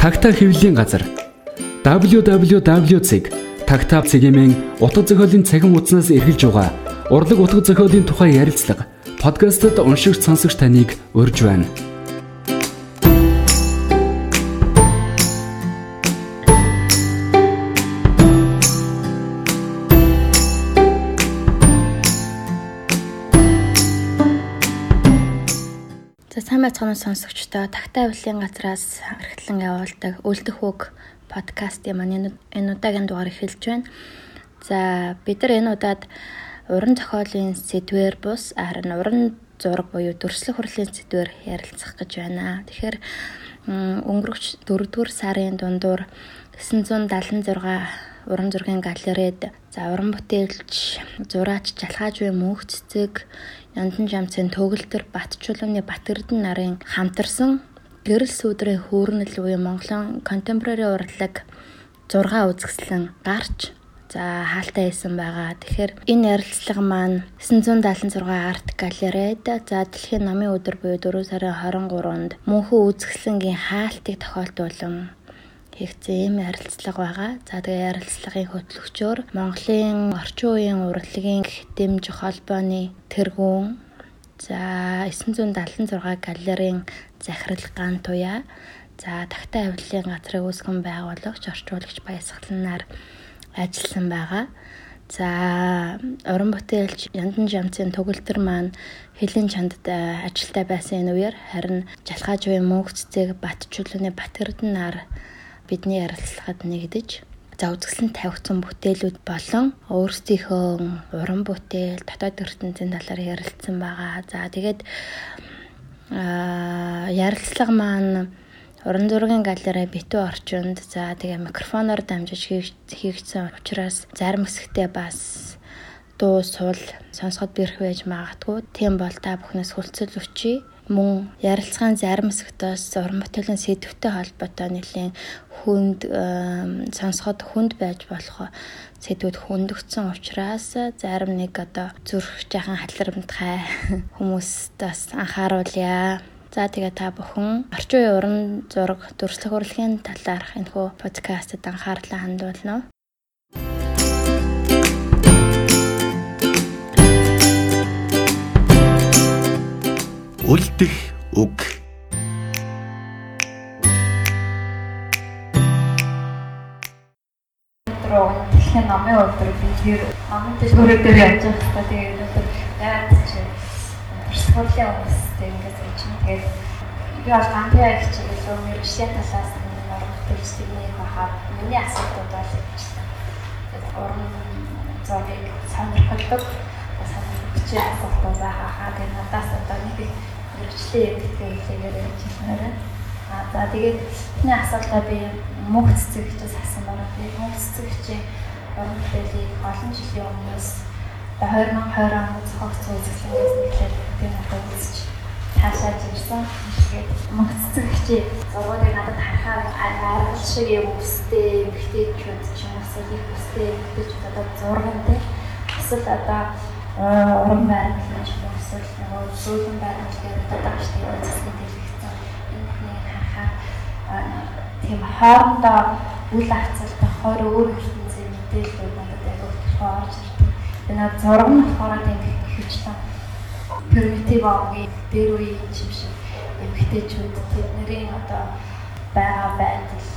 Тагтаа хэвлэлийн газар www.tagtaa цэгийн утга зохиолын цахим хуудаснаас эргэлж байгаа урлаг утга зохиолын тухай ярилцлага подкастт уншигч сонсогч таныг урьж байна. Байцгаана сонсогчдоо тагтаа авлигын газраас эрхтлэн явуулдаг үлдэх үг подкастын маань энэ удаагийн дугаар эхэлж байна. За бид нар энэ удаад уран зохиолын сэдвэр бус харин уран зураг буюу дүрслэх хурлын сэдвэр ярилцах гэж байна. Тэгэхээр өнгөрөх 4-р сарын дундуур 976 уран зургийн галерейд за уран бүтээлч, зураач, жалхааж буй мөнх цэцэг Яндан жамцын төгөлтөр Батчулууны Батэрдэн нарын хамтарсан гэрэл сүдрийн хүүрнэл буюу Монголын контемпорари урлаг 6 үзэсгэлэн гарч за хаалтаа хийсэн байгаа. Тэгэхээр энэ ярилцлага маань 976 арт галерейд за дэлхийн намын өдөр буюу 4 сарын 23-нд мөнхөн үзэсгэлэнгийн хаалтыг тохиолдуулан хийгдсэн юм ярилцлага байгаа. За тэгээ ярилцлагын хөтлөгчөөр Монголын орчин үеийн урлагийн дэмж холбооны тэргүүн за 976 галерейн захирал ган туяа за тагтаа авилын газрыг үүсгэн байгуулагч орчуулагч баясгаланаар ажилласан байгаа. За уран бүтээлч Яндан жамцын төгөлтөр маань Хэлийн чандд ажилтаа байсан энэ үеэр харин Жалхаажвын мөнх цэцэг Батчулууны Батэрдэн нар бидний ярилцлагад нэгдэж за үзэсгэлэн тавигдсан бүтээлүүд болон өөрсдийнхөө уран бүтээл дотоод ертөнцийн талаар ярилцсан байгаа. За тэгээд аа ярилцлага маань уран зургийн галерей битүү орчинд за тэгээ микрофоноор дамжиж хийгдсэн учраас зарим хэсэгтээ бас дуу сул сонсоход бэрх байж магадгүй. Тийм бол та бүхнээс хүлцэл өчье мөн ярилцлагын зарим хэсэгтээс уран бүтээлийн сэдвтэй холбоотой нэлийн хүнд сонсоход хүнд байж болох сэдвүүд хөндөгдсөн учраас зарим нэг одоо зүрх жахан халирамтгай хүмүүст бас анхааруулъя. За тэгээ та бүхэн орчин үеийн уран зураг дүрслэх урлагийн талаарх энэхүү подкастад анхаарлаа хандуулна. Үлдэх үг. Дэлхийн намын өдөр би тэр намын төсвөр дээр явж байгаа хэрэгтэй. Тэгээд өнөөдөр яагаад ч сургуулийн хүмүүстэй ингээд байна. Тэгээд би бол гамбиа их чиглэл университет талаас нь орон бүтээлчдийн хахад миний асуудал бол тэгээд уран зургийг сонирхолтой сонирхолтой асуултаа заахаа тэгээд надаас одоо нэг мэрэгчлээ гэдгээ хэлээгээр ярьж байна. Аа за тэгээд эхний асуултаа би мөнх цэцэгчээс асуусан байна. Би мөнх цэцэгчийн уран бүтээлийг олон жилийн өмнөөс 2020 онд зохиогдсон үзэсгэлэнээс нэглээд би надад үзэж таашааж ирсэн. Тэгээд мөнх цэцэгчийн зургуудыг надад харахаар аргал шиг юм өстэй, эмгтээчүүд ч юм уу их өстэй эмгтээчүүд одоо зургантай. Эсвэл одоо уран ч юм уу эсвэл сүүлэн байрлал гэдэг одоо штеп үзэсгэлэн дэлгэцэн энэ бүхнийг харахаар тийм хоорондоо үл хацалтай хоор өөр ертөнцийн мэдээлэл надад өөртөө орж ирдэг. Энэ зураг нь болохоор тийм хөвчлэн примитив авгийн дээр үеийн юм шиг эмгтээчүүд тэдний одоо байгаа байдал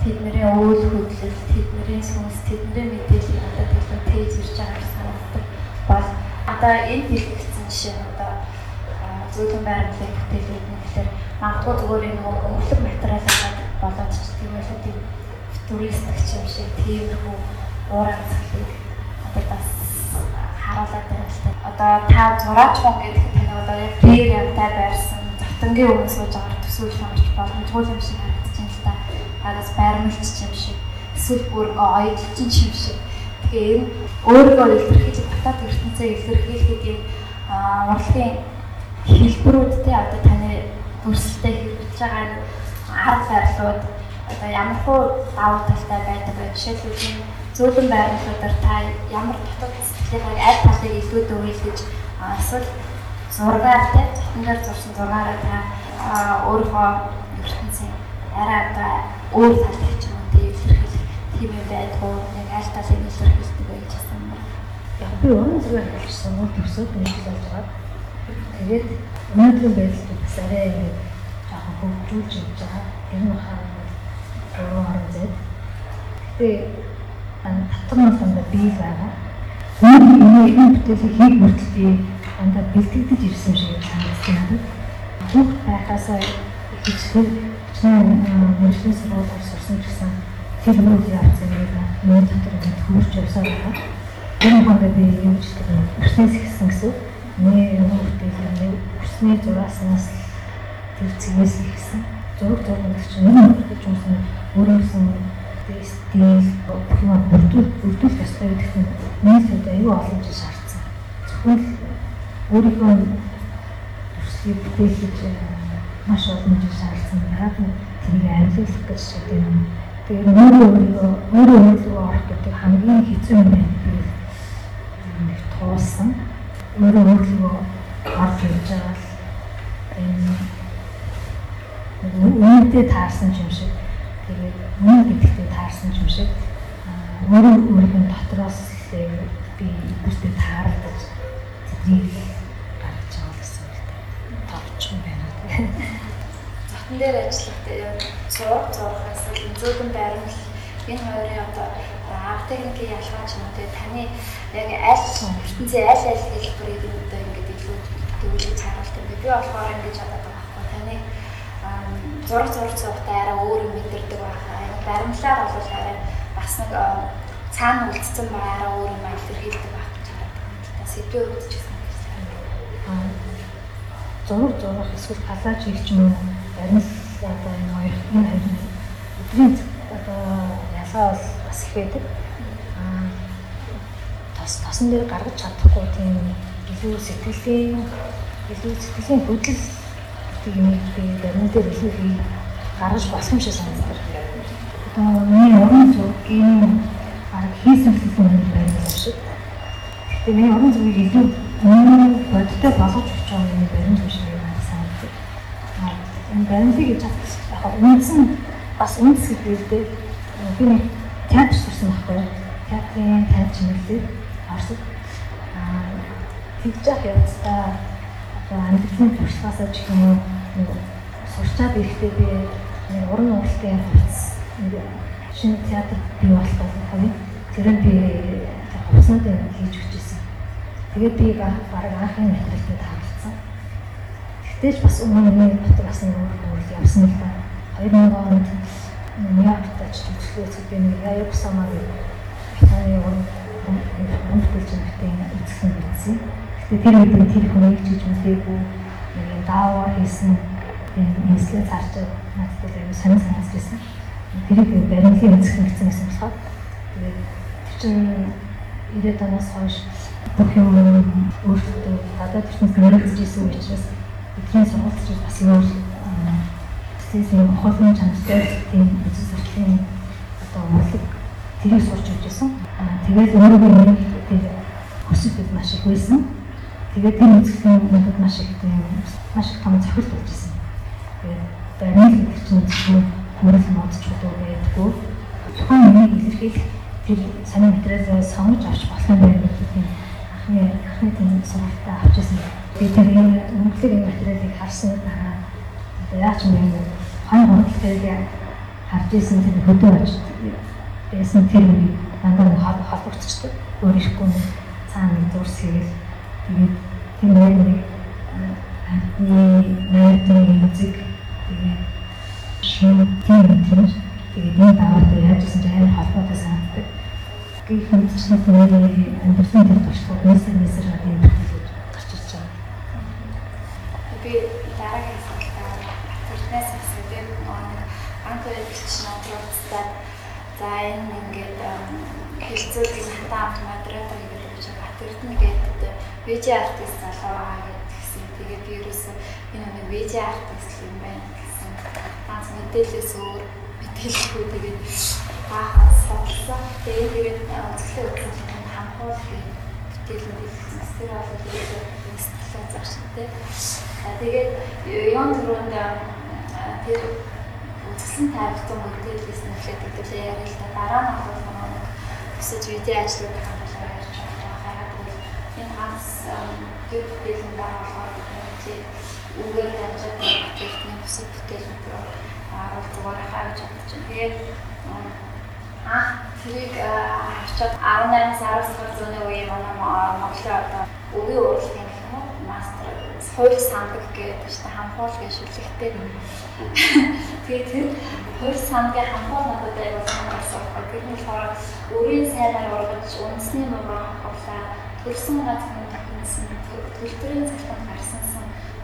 тэдний үйл хөдлөл тэдний сүнс тэдний мэдээлэл надад илүү тээж ирж байгааг санагддаг бол одоо энэ дэлгэцэн жишээ нь одоо зөөлөн байрлалын бүтээлүүд нь гэхээр магадгүй зүгээр энэ өнгөлөг материал аваад болоод ч тийм үү тийм туристик юм шиг тиймэрхүү уур амьсгалыг одоо бас харуулдаг юм л та. Одоо та зураач хүн гэдэг тань одоо яг тэр ямтай байрсан завтангийн өмнө сууж байгаа төсөөлж хамарч боломжгүй юм шиг харагдаж байна л та. Хагас байрмалч юм шиг эсвэл бүр оёдлч юм шиг Тэгэхээр өөрийгөө илэрхийлж татаад ертөнцөө илэрхийлэхэд юм урлагийн хэлбэрүүдтэй одоо таны дүрслэлтэй хэрэгжиж байгаа арга барилууд одоо ямар хуу давуу талтай байдаг вэ? Жишээлбэл зөөлөн байрлалуудаар та ямар дотоод сэтгэлийг аль талыг илүүд өгүүлж эсвэл зургаар те захингаар зурсан зургаараа та өөрийнхөө ертөнцийн арай одоо өөр талтай ч юм уу тийм илэрхийлэх тийм юм байдгүй яг аль талыг илэрхийлдэг байж. Яг би уран хэлсэн бол төсөөд нэг болж байгаа. Тэгээд өнөөдрийн байдлыг бас арай ингэ жоохон хөгжүүлж явж байгаа. Энэ махаа гурван орон зэд. Гэтэ татвар дандаа бий байгаа. Үүний энэ энэ бүтээлийг хийх хүртэл би дандаа бэлтгэж ирсэн шиг санагдсан надад. Бүх байхасаа чинь мөрсөн сургуулиар сурсан гэсэн тэр мөр явцсан нэг мөр дотор ингээд хөрч явсаар байгаа. Энэ хондоо би юу ч өрснөөс ихсэн гэсэн. Нэг юм бүтээл нэг өрсний зураасаас тэр цэгээс ихсэн. Зураг чинь нэг бүтээж юмсан өөрөөсөн стил бүх юм бүрдүүл бүрдүүл ёстой гэдэг нь нийлээд аюу олон жил шаардсан. Зөвхөн өөрийнхөө төслийг бүтээхэж маш олон жил шаардсан. Яг нь тэрийг амьдлуулах гэж юм. Тэгээд өөрөө өөрөө өөрийгөө орох гэдэг хамгийн хэцүү юм байна. Туулсан. Өөрөө өөрийгөө орж ирж байгаа л энэ үнэтэй таарсан юм шиг тэгээд мөн гэдэгтээ таарсан юм шиг өөрөө өөрийн дотроос би бүртээ таарлаж тэднийг гаргаж байгаа гэсэн үг товч юм байна. Зотон дээр ажиллахдаа зураг зурхаас зөөлөн байрмал энэ хоёрын одоо арт техникийн ялгаа ч юм уу таны яг аль ертөнцийн аль аль хэлбэрийг одоо ингээд илүү төвлөрч харуулт юм. Би болохоор ингэж бодоод байгаа байхгүй таны зураг зурх цогтой арай өөр юм мэдэрдэг байхаа. Баримлаар бол арай бас нэг цаана үлдсэн байгаа арай өөр юм илэрхийлдэг байх гэж боддог. Сэдвээ үүдчихсэн Аа зураг зурх эсвэл галаж хийх юм уу? Баримл одоо энэ хоёр энэ хоёр өдрийн одоо ялгаа бол бас их байдаг. Аа тос тосон дээр гаргаж чадахгүй тийм илүү сэтгэлийн илүү сэтгэлийн хөдөл гэдэг юм би баримл дээр илүү хий гаргаж болсон шиг санагдав. Одоо миний уран зургийн арга хийсэн гэсэн юм байна шиг. Тэгээ миний уран зургийг илүү өмнө бодтой болгож өгч байгаа юм баримл юм шиг надад санагдав. Аа энэ баримлыг гэж яг үндсэн бас үндэс хэлбэртэй би нэг театр сурсан байхгүй. Театрын таньж мэдлэг орсон. Аа тэгж явах явцдаа одоо амьдралын туршлагаасаа ч юм уу сурчаад ирэхдээ би нэг уран уралтын хувцс шинэ театр бий болтол хавь тэр нь би хувцсанд хийж өгчээсэн. Тэгээд би баг анхны материалд таалцсан. Тэгтээч бас өмнө нэг дотор бас нэг үйл явсан л да. 2000 онд Очиж үзлээ би нэг самаар Италийн уран уран бүтээл үзсэн байсан. Гэтэ тэр үед тэр хүнийг ч гэж мэдээгүй нэг даавар хийсэн юм эслээ цаарч надад аягүй сонир санаас байсан. Тэрийг баримлын үзэх гэсэн гэсэн болохоор тэгээд чинь 90 оноос хойш бүх юм өөртөө гадаад төрснөөс нэрэлж ирсэн учраас бидний сургуульд ч бас өөр сэтгэлийн хохолын чанартай тийм үзэл сурталын одоо урлаг тэрийг сурч өгчээсэн. Тэгээд өөрөөр нэг тэр хүсэлт маш их байсан. Тэгээд тэр үзэсгэлэн надад маш их тийм маш их том цохилт болжсэн. Тэгээд баримл гэдэг чинь зөвхөн хөрөл модч гэдэг байдгүй. Тухайн үнийг илэрхийлэх тэр санаа материалаа сонгож авч болох юм гэдэг тийм анхны анхны тийм сургалтаа авчихсан. Би тэр энэ материалыг харсан дараа одоо яаж юм бэ? Хань хурдтай харж исэн тэр хөдөө очиж байсан тэр үнийг дандаа холбогдчихдаг. Өөр ихгүй цаана зурс хийгээл тэгээд тэр нэг хатны найрны музик тэгээд шууд тийм тийм тэгээд энэ даваад яаж гэсэн чинь амар холбоотой санагддаг. Гэх юм чинь тэгээд амьдрсан тэр туршлага нээсээ нээсээр гадаг бүтээлж гарч ирж байгаа. Би дараагийн асуултаа Батэрнээс анх үйлчлэгч надруудтай за энэ ингээд хэлцүүлгийн хатаа авт модератор гэдэг юм шиг Батэрд нь гэдэг вэж артист залуу байгаа гэсэн. Тэгээд би ерөөсөө энэ нэг вэж артист юм байна гэсэн. Ганц мэдээлэлээс өөр мэдээлэлгүй тэгээд баахаас бодлоо. Тэгээд тэгээд үзлээ үзсэн хамхуул бүтээлүүд хэлсэн. Тэр бол тэгээд сэтгэлээ зарчтай. Тэгээд ён түрүүнд тэр цэцэн тавьсан мэдээлэлс нэхлээд хэдүүлээ яриа л да дараа нь бол нэг өсөж видео ажлууд хандуулаа ярьж байгаа. Энэ ганц гэр бүлийн байгууллагаар чи үгээр дамжаад бүтээгдэхүүн бусад бүтээлүүд аруул зүгээр хавж чадчих. Тэгээд анх тэрийг авчаад 18-аас 19 сар зууны үеийн манай Монголын одоо үгийн урлагийн мастер хууль сандаг гэдэг чинь хамхуул гэж шүлэгтэй. Тэгээд тэр хууль сангийн хамхуул надад аягүй санаарсан. Тэр нь болохоор өөрийн сайнаар ургаж үндэсний нуруу хамхуулаа төрсэн газрын тохиолсон төлбөрийн цагтанд гарсан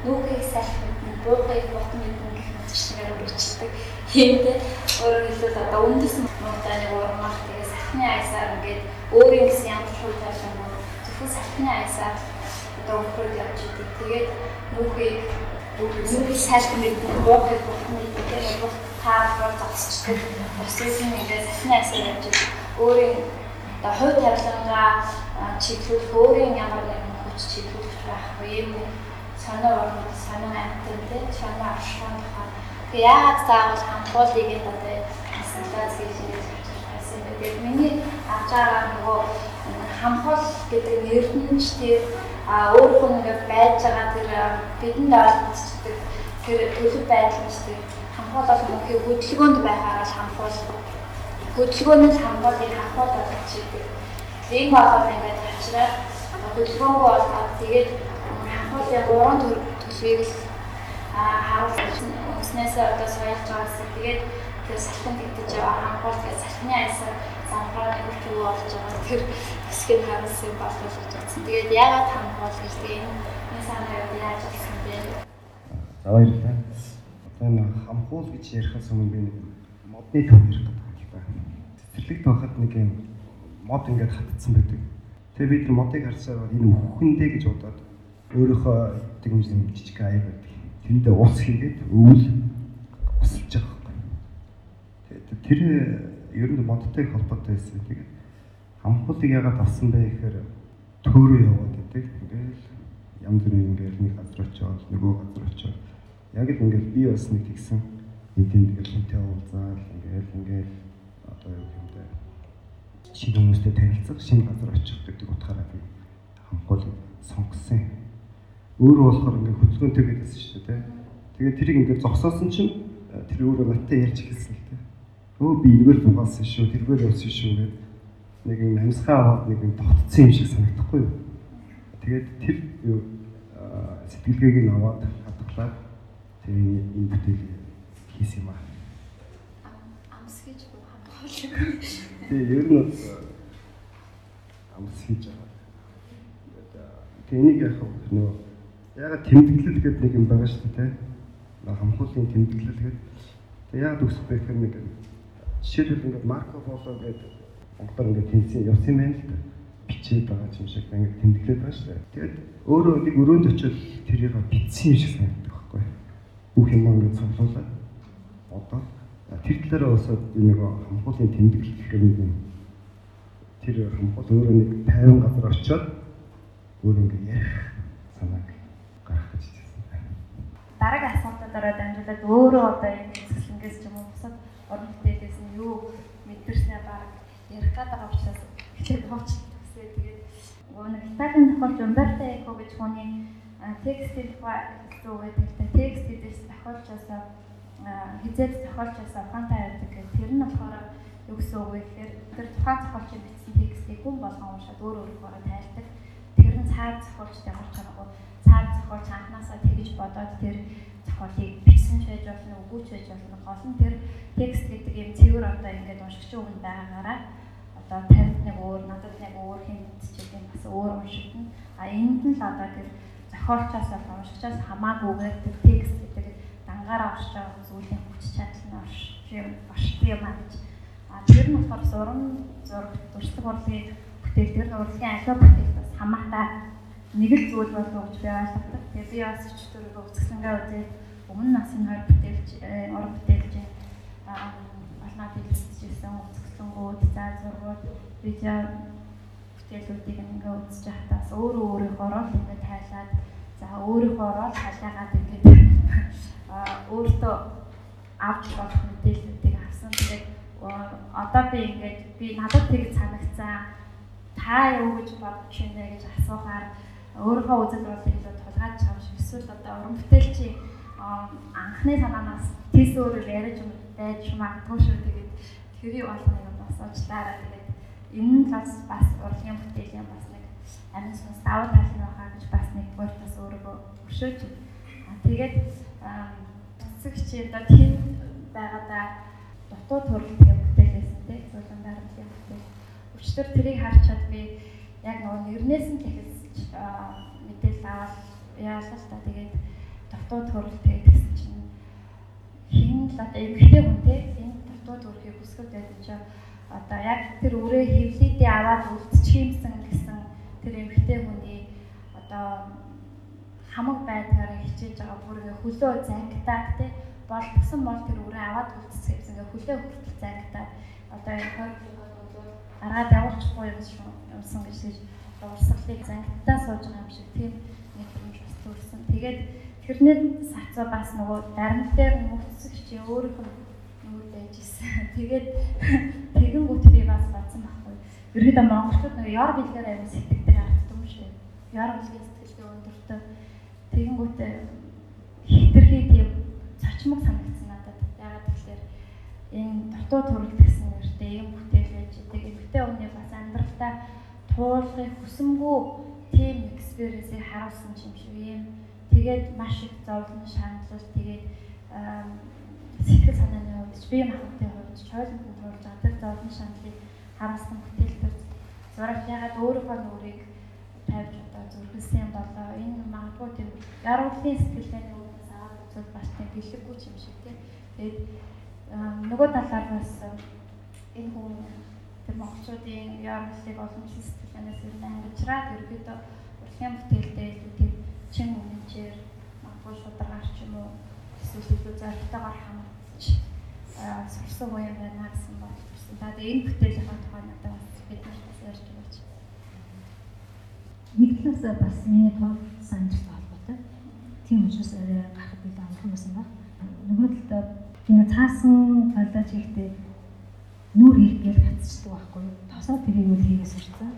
нүхийг салхинд нь буухыг ботон мэдэн гэх мэт шигээр үргэлжлдэг. Хиймдээ өөрөөр хэлбэл одоо үндэс муудааны урмах тэгээ салхины айсаар ингээд өөрийн гэсэн ямар ч хөл юм зөвхөн салхины айсаар одоо өнгөрөөд явж идэг. Тэгээд нүхийг нүхийг салхин мэдэн буухыг ботон мэдэн гэх бол тааргаар зогсчихдаг. Өсвөл нь ингээд салхины айсаар явж. Өөрийн одоо хувь тавилангаа чиглүүлэх өөрийн ямар нэгэн хүч чиглүүлэх байхгүй юм сонио орно сонио амтэн тий сонио аршуун тухай тэгээ яагаад заавал хамхуулыг энэ одоо асуултаас гэж хэлсэн бэ тэгээд миний авч байгаа нөгөө хамхуул гэдэг нь эрдэнэч тэр а өөрөөх нь ингээд байж байгаа тэр бидэнд ойлгогддог тэр төлөв байдал нь тэр хамхуул бол мөнхийн хөдөлгөөнд байгаараа л хамхуул хөдөлгөөнд л хамхуулыг хамхуул болгож идэг. Энэ болоод ингээд авчраад хөдөлгөөнгөө болоод тэгээд хамхуулын гурван төлөвийг л харуулж өснөөс одоо соёлж байгаас тэгээд тэр салхин тэгдэж байгаа хамхуул гэж салхины айсаар хурц юу болж байгаа тэр хэсгийг харуулсан болов гэж бодсон. Тэгээд яагаад хамхуул гэж тэгээд энэ санаа яаж болсон бэ? За баярлалаа. Одоо энэ хамхуул гэж ярихаас өмнө би нэг модны төв ярих гэдэг байна. Цэцэрлэгт байхад нэг юм мод ингээд хатцсан байдаг. Тэгээ бид модыг харсаар энэ үхэндээ гэж бодоод өөрийнхөө гэдэг юм жижиг аяг байдаг. Тэндээ уус хийгээд өвөл усалж байгаа. Тэгээд тэр ер нь модтой холбоотой байсан. Тэгээд хамхуулыг ягаад авсан бэ гэхээр төөрөө яваад байдаг. Ингээл янз бүрийн ингээл нэг газар очиод нөгөө газар очиод яг л ингээл би бас нэг тэгсэн эдийн тэгэл хүнтэй уулзаад ингээл ингээл одоо юу юм бэ шинэ хүмүүстэй танилцах шинэ газар очих гэдэг утгаараа би хамхуулыг сонгосон өөрөө болохоор ингээд хөдөлгөөнтэй гэдсэн шүү дээ. Тэгээд тэрийг ингээд зогсоосон чинь э, тэр өөрөө надтай ярьж эхэлсэн л. Өө би энэгээр дугаалсан шүү, тэргээр явсан шүү гэдэг нэг юм амьсгаа аваад нэг юм тогтцсон юм шиг санагдахгүй юу. Тэгээд тэр юу сэтгэлгээг нь аваад хадгалаад тэгээд энэ бүтээлийг хийсэн юм аа. Амс гэж хамгаалал. Тэгээ ер нь амс хийж байгаа. Тэгээд энийг яг нөгөө ягаад тэмдэглэл гэдэг нэг юм байгаа шүү дээ тий. Хамхуулын тэмдэглэл гэдэг. Тэгээ ягаад үсэх бэ гэхээр нэг жишээлбэл ингээд Марко Поло гэдэг монголоор ингээд тэнцэн явсан юм байна л да. Бичээд байгаа юм шиг ингээд тэмдэглээд байгаа шүү дээ. Тэгээд өөрөө нэг өрөөнд очил тэрийг бичсэн юм шиг санагддаг байхгүй. Бүх юм ингээд цуглуулад одоо тэр талаараа бас нэг хамхуулын тэмдэглэл гэх юм тэр хамхуул өөрөө нэг 50 газар очиод өөр ингээд ярих санааг дараагийн асуултуудаараа дамжуулаад өөрөө одоо энэ цэцлэнгээс ч юм уу бусад орон бүтээлээс нь юу мэдэрснээ баг ярих гээд байгаа учраас хичээд хооч төсөө тэгээд нэг Италийн тохиолч Умберто Эко гэж хүний текстийн тухай зүгээд хэлдэг текст гэдээс тохиолчоосоо хизээд тохиолчоосоо фанта ярьдаг гэх тэр нь болохоор юу гэсэн үг вэ гэхээр тэр тухайн зохиолчийн бичсэн текстийг хүн болгон уншаад өөр өөрөөр тайлдаг тэр нь цаад зохиолч ямар ч аргагүй цаад зохиолч анханасаа тэгж бодоод тэр зохиолыг бичсэн ч байж болно, үгүй ч байж болно. Гол нь тэр текст гэдэг юм цэвэр одоо ингээд уншигч хүн байгаагаараа одоо танд нэг өөр, надад нэг өөр хэмтчихэд юм бас өөр уншигдана. А энд нь л одоо тэр зохиолчоос болон уншигчаас хамаагүйгээр тэр текст гэдэг дангаараа орж байгаа зүйлийн хүч чадал нь орш юм орших юм аа гэж. А тэр нь болохоор зураг зураг зуршлаг урлагийн бүтээл тэр урлагийн аливаа бүтээл хамаатай нэг л зүйл болов гэж би ойлгодог. Тэгээ би бас ч төрөөгөө үсгсэнгээ үзээд өмнө нас энэ хоёр бүтээлч уран бүтээлч олноо дэлгэжсэн үсгсэнгүүд за зургууд видео бүтээлүүдийг ингээ үзэж байхдаа өөрөө өөрийнхөө рол ингээ тайлаад за өөрийнхөө рол халиагаад ингээ өөртөө авч болох мэдээллүүдийг авсан. Тэгээд одоо би ингээд би надад тэгж санагцсан. Та юу гэж бодож байна гэж асуухаар өөрийнхөө үзэл бодлыг илүү тулгааж чамш эсвэл одоо уран бүтээлчийн анхны санаанаас тийс өөрөөр яриж байж магадгүй шүү. Тэгээд тэрийг болгоныг бас уучлаарай. Тэгээд энэ нь бас бас урлагийн бүтээлийн бас нэг амин сүнс даваа тал нь байгаа гэж бас нэг бол бас өөрийгөө өршөөж байна. Тэгээд цэцэгч одоо тийм байгаадаа дутуу төрөл гэх бүтээлээсэн тийм зулан байгалийн бүтээл. Өчтөр тэрийг харчаад би яг нөгөө нэрнээс нь тэгэхэлж мэдээлэл аваад яалаа та. Тэгээд дутуу төрөл тэгээд гэсэн чинь хин л одоо эмгтэй хүн тийм энэ дутуу төрхийг хүсгэж байдаг чинь одоо яг тэр өрөө хөвлөдөө аваад үлдчих юмсан гэсэн тэр эмгтэй хүний одоо хамаг байдгаараа хичээж байгаа бүр ингээ хөлөө зангитаад те болтгсон бол тэр өрөө аваад үлдсэх гэсэн ингээ хөлөө хүртэл зангитаад. Одоо хоёр аргаад явуулчихгүй юм шүү юмсан гэж тэгж урсгалыг зангитаа сууж байгаа юм шиг тийм нэг юм бас төрсэн. Тэгээд тэрний сацаа бас нөгөө дарамт дээр нөхцөх чи өөрийнх нь нүүр байж исэн. Тэгээд тэгэн гут би бас бацсан байхгүй. Ерөөдөө монголчууд нөгөө яр билгээр аян сэтгэдэг юм шүү. Яр билгийн сэтгэлтэй өндөртөө тэгэнгүүтээ хитрхи тийм цочмог санагдсан надад. Ягаад гэвэл энэ дутуу төрөл гэсэн нэртэй юм бүтээлэж идэг эмгтэй хүний бас амьдралдаа туулахыг хүсэмгүй тийм экспириенсийг харуулсан юм шиг юм. Тэгээд маш их зовлон шаналл тэгээд сэтгэл санааны хувьд бие махбодын хувьд чойлонтод туулж байгаа тэр зовлон шаналлыг харуулсан бүтээлтэр зураг ягаад өөрийнхөө нүрийг тавьж одоо зүрхэлсэн болоо энэ магадгүй тийм яруулын сэтгэлгээний үүднээс аваад үзвэл бас тийм бэлэггүй юм шиг тийм тэгээд нөгөө талаар бас энэ хүн тэр монголчуудын яруулыг олон сэтгэлгээнээс ер нь ангижраад ерөөдөө урлагийн бүтээлдээ илүү тийм чин үнэнчээр магадгүй шударгаар ч юм уу эсвэл илүү зоригтойгоор хамгаалж сурсан уу юм байна гэсэн бодлоо. Тэгээд энэ бүтээлийн тухай надад бас бид нарт бас ярьж өгөөч нэг талаас бас миний тоо сандртай холбоотой. Тийм учраас арай гарахд илүү амархан байсан ба. Нөгөө талдаа тийм цаасан галдаж хийхдээ нүүр хийгээл хатцдаг байхгүй юу? Тосоо тэрийг үл хийгээс сурцсан.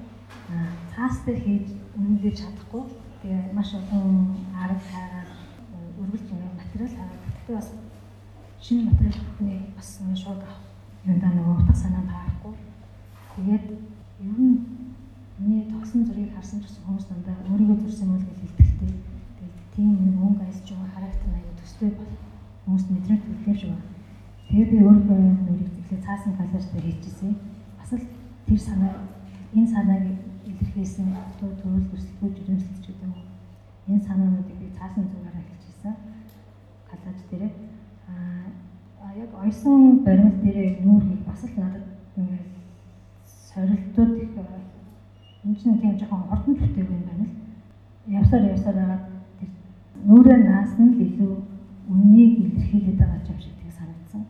Аа цаас дээр хийж үнэлж чадахгүй. Тэгээ маш олон арга хайгаад өргөлж байгаа материал хараад гэхдээ бас шинэ материал бүхний бас нэг шууд юундаа нөгөө утга санаа таарахгүй. Тэгээд ер нь Миний тогсон зургийг харсан ч гэсэн хүмүүс дандаа өөрийгөө зурсан юм л гэж хэлдэгтэй. Тэгээд тийм нэг өнгө айсч байгаа характер аяа төстэй бол хүмүүс мэдрэмж төрөлтэй шүү. Тэгээд би өөрийнхөө зөвлөө цаасан талаар дээр хийчихсэн. Бас л тэр санаа энэ санааг илэрхийлсэн туу төрөл төсөлтөө жирэмслэж гэдэг юм. Энэ санаануудыг би цаасан зүгээрээ хэлчихсэн. Калаж дээр аа яг ойсон баримт дээр нүүрийг бас л надад ингээд сорилтууд их энэ чинь тийм жоохон ордон бүтээг юм байна л. Явсаар явсаар байгаа тэр нүрээ наасан л илүү үннийг илэрхийлээд байгаа юм шиг тэг санагдсан.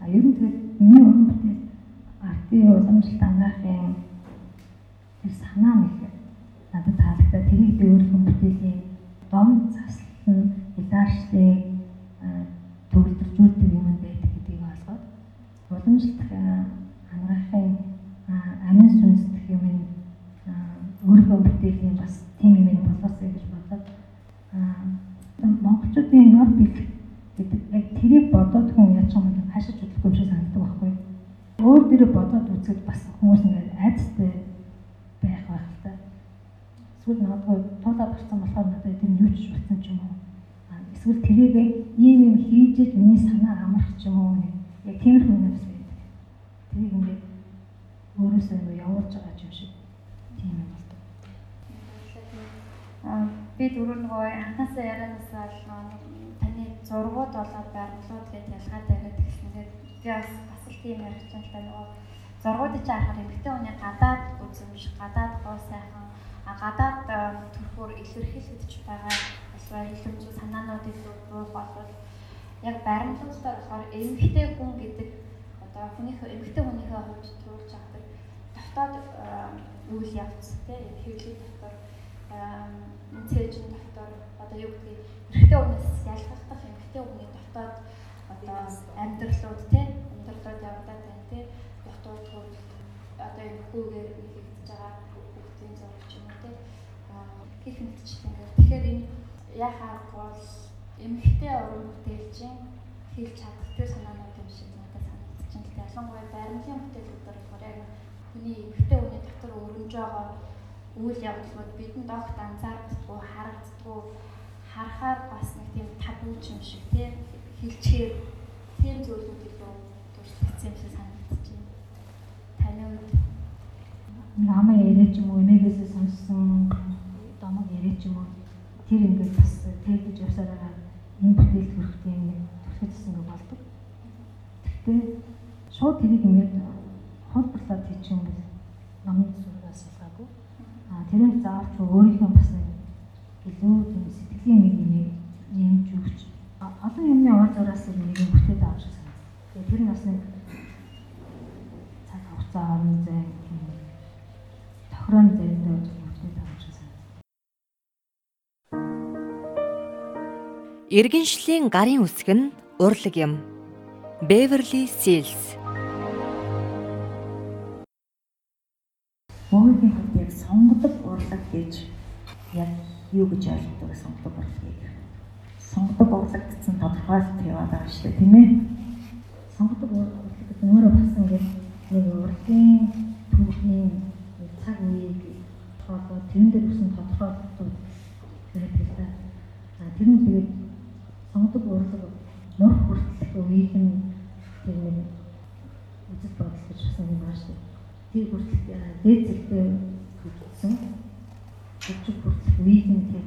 А ер нь тэгээд миний бүтээл артын уламжлалт ангаахын тэр санаа нэг надад таалагдаа тэрийг би өөрийнхөө бүтээлийн дом заслан илаарчлыг төгөлдржүүлдэг юм байдаг гэдгийг олгоод уламжлалт ангаахын амин сүнсдэх юм өөрийнхөө бүтээлийн бас тийм юм болоосэй гэж бодоод монголчуудын нор бэлэг гэдэг яг тэрийг бодоод хүн яаж юм хөдөлгөөн шиг санагддаг байхгүй өөр дээрээ бодоод үзэхэд бас хүмүүс ингээд айцтай байх байх л та эсвэл надад туулаад гарсан болохоор надад энэ юу ч батсан ч юм уу? Эсвэл тэрийг ийм юм хийж ил миний санаа амарх ч юм уу яг тиймэрхүү юм байдаг тэрийг ингээд өөрөөсөө явуулж байгаа юм шиг тийм юм би дөрөв нөгөө анхнаасаа ярианасаа л таны зургууд болоод байрлууд гэж ялгаад яриад гэсэн. Тэгээд би бас тийм ярих чинь л та нөгөө зургуудыг харахаар эмгтэй хүний гадаад үзэмж, гадаад гоо сайхан, гадаад төрхөөр илэрхийлэгдэж байгаа эсвэл илэрч санаануудыг буу болвол яг баримтлалаар болохоор эмгтэй хүн гэдэг одоо хүнийхээ эмгтэй хүнийхээ хувьд төрүүлж авдаг дотоод үйл явц тийм хэвлэл дотор цээжин дотор одоо юу гэдгийг эрэгтэй хүнээс ялгахдах эмэгтэй хүний дотоод одоо амьдралууд тий амьдралууд явагдаад байна тий ботуудууд одоо энэ хүүгээр хийгдэж байгаа хүүхдийн зураг ч юм тий гих мэтчил ингээд тэгэхээр энэ яхаа бол эмгхтэй уран бүтээлчин хийж чадах тэр санаанууд юм шиг надад санагдаж байна. Тэгэхээр ялангуяа баримлын бүтээлүүд болохоор яг хүний эмгхтэй хүний дотор өрнөж байгаа үйл явдлууд бидэнд огт анзаардаггүй, харагддаггүй харахаар бас нэг тийм табу юм шиг тийм хилчээр тийм зүйлүүд дурсагдсан юм шиг санагдаж байна. Таны хувьд намаа яриач юм уу эмээгээсээ сонссон домог яриач юм уу тэр ингээд бас тэгдэж явсаар байгаа энэ бүтээл төрөх юм төрөхөдсөн нэг болдог. Гэхдээ шууд тэрийг ингээд хөлбөрлөд хийчих юм бол номын зургаас ялгаагүй. А тэрийг заавч өөрийнхөө бас илүү тийм сэтгэлийн нэг юм нэмж өгч олон юмны ор зураас нэг юм бүтээд авах тэр нь бас нэг цаг хугацаа орон зай тохирон зайтай шиг санагдав. Иргэншлийн гарын үсэг нь урлаг юм. Beverly Seals Монгол хувьд яг сонгодог урлаг гэж яг юу гэж ойлгодог сонгодог урлагийг. Сонгодог урлаг гэсэн тодорхойлт яваад байгаа шүү дээ, тийм ээ. Сонгодог урлаг гэдэг нь өөрөө бас ингээд нэг урлагийн түүхийн цаг үеийг одоо тэрэн дээр үсэн тодорхойлтууд гэдэг л да. А тэр нь тэгээд сонгодог урлаг нур хүртэлх үеийг нь тэр нэг үзэл бодол гэж бас юм байна шүү тэр хүртэл дээд зэгтээ хүрсэн өчиг хүртэл визэн тэр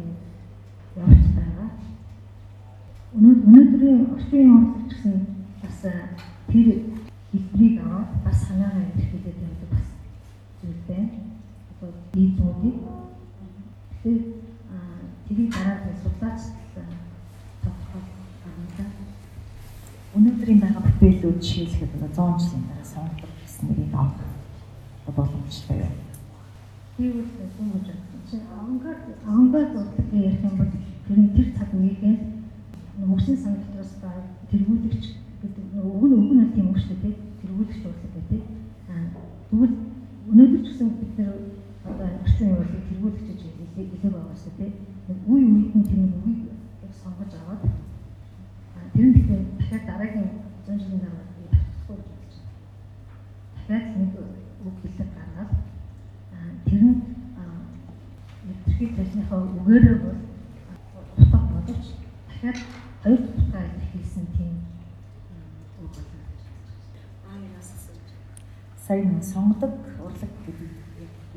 явж байгаа. Өнөөдрийн орчин хурлч гэсэн бас тэр хэлбэрийг аваад бас санаагаа илэрхийлээд явдаг бас зүйл байна. Одоо визүүдийг тэгэхээр тэрийг дараа нь судлаач тодорхой гаргана. Өнөөдрийн байгаа бүтээлүүд жишээлхэд 100 жилийн дараа сонгогдох гэсэн нэг авах боломжтой юм. Тэгвэл тийм гэж чинь авангард авангард бодлого ярих юм бол тэр тэр цаг үеийнхээ өгсөн сан дотроос ба тэргүүлэгч гэдэг өг нь өг нь тийм үг шүү дээ тэргүүлэгч бодлого гэдэг. Аа тэгвэл өнөөдөр ч гэсэн бид нэр одоо орчин үеийг тэргүүлэгч гэж хэлээ байгаа шүү дээ. Үе үед нь тэр үгийг сонгож аваад тэр нь тэгэхээр дахиад дараагийн 100 жилийн дараа татахгүй гэж бодож байна. Дахиад нэг үг хэлэг гаргаад тэр нь мэдрэхий үгээрээ бол утга бодож дахиад хоёр утгаа илэрхийлсэн тийм. Сая нэг сонгодог урлаг гэдэг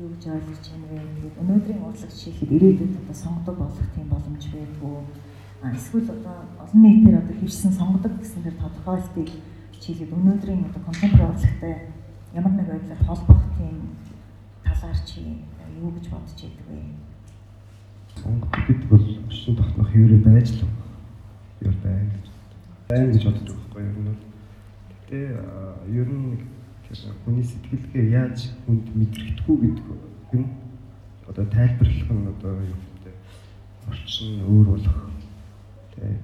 юу гэж ойлгож байна вэ? Тэгээд өнөөдрийн урлаг жишээлхэд ирээдүйд одоо сонгодог болох тийм боломж байдгүй. Эсвэл одоо олон нийтээр одоо хийсэн сонгодог гэсэн тэр тодорхойлтыг жишээлхэд өнөөдрийн одоо контемпорари урлагтай ямар нэг байдлаар холбох тийм талаар чи юу гэж бодож байдаг вэ? Сонгох гэдэг бол орчин тогтнох хэврээ байж л. Юу байна гэж. Байна гэж бодож байгаа юм бол. Гэтэ ер нь хүний сэтгэлгээ яаж хүнд мэдрэхдэггүй гэдэг юм. Одоо тайлбарлах нь одоо юу гэдэг орчин өөр болох.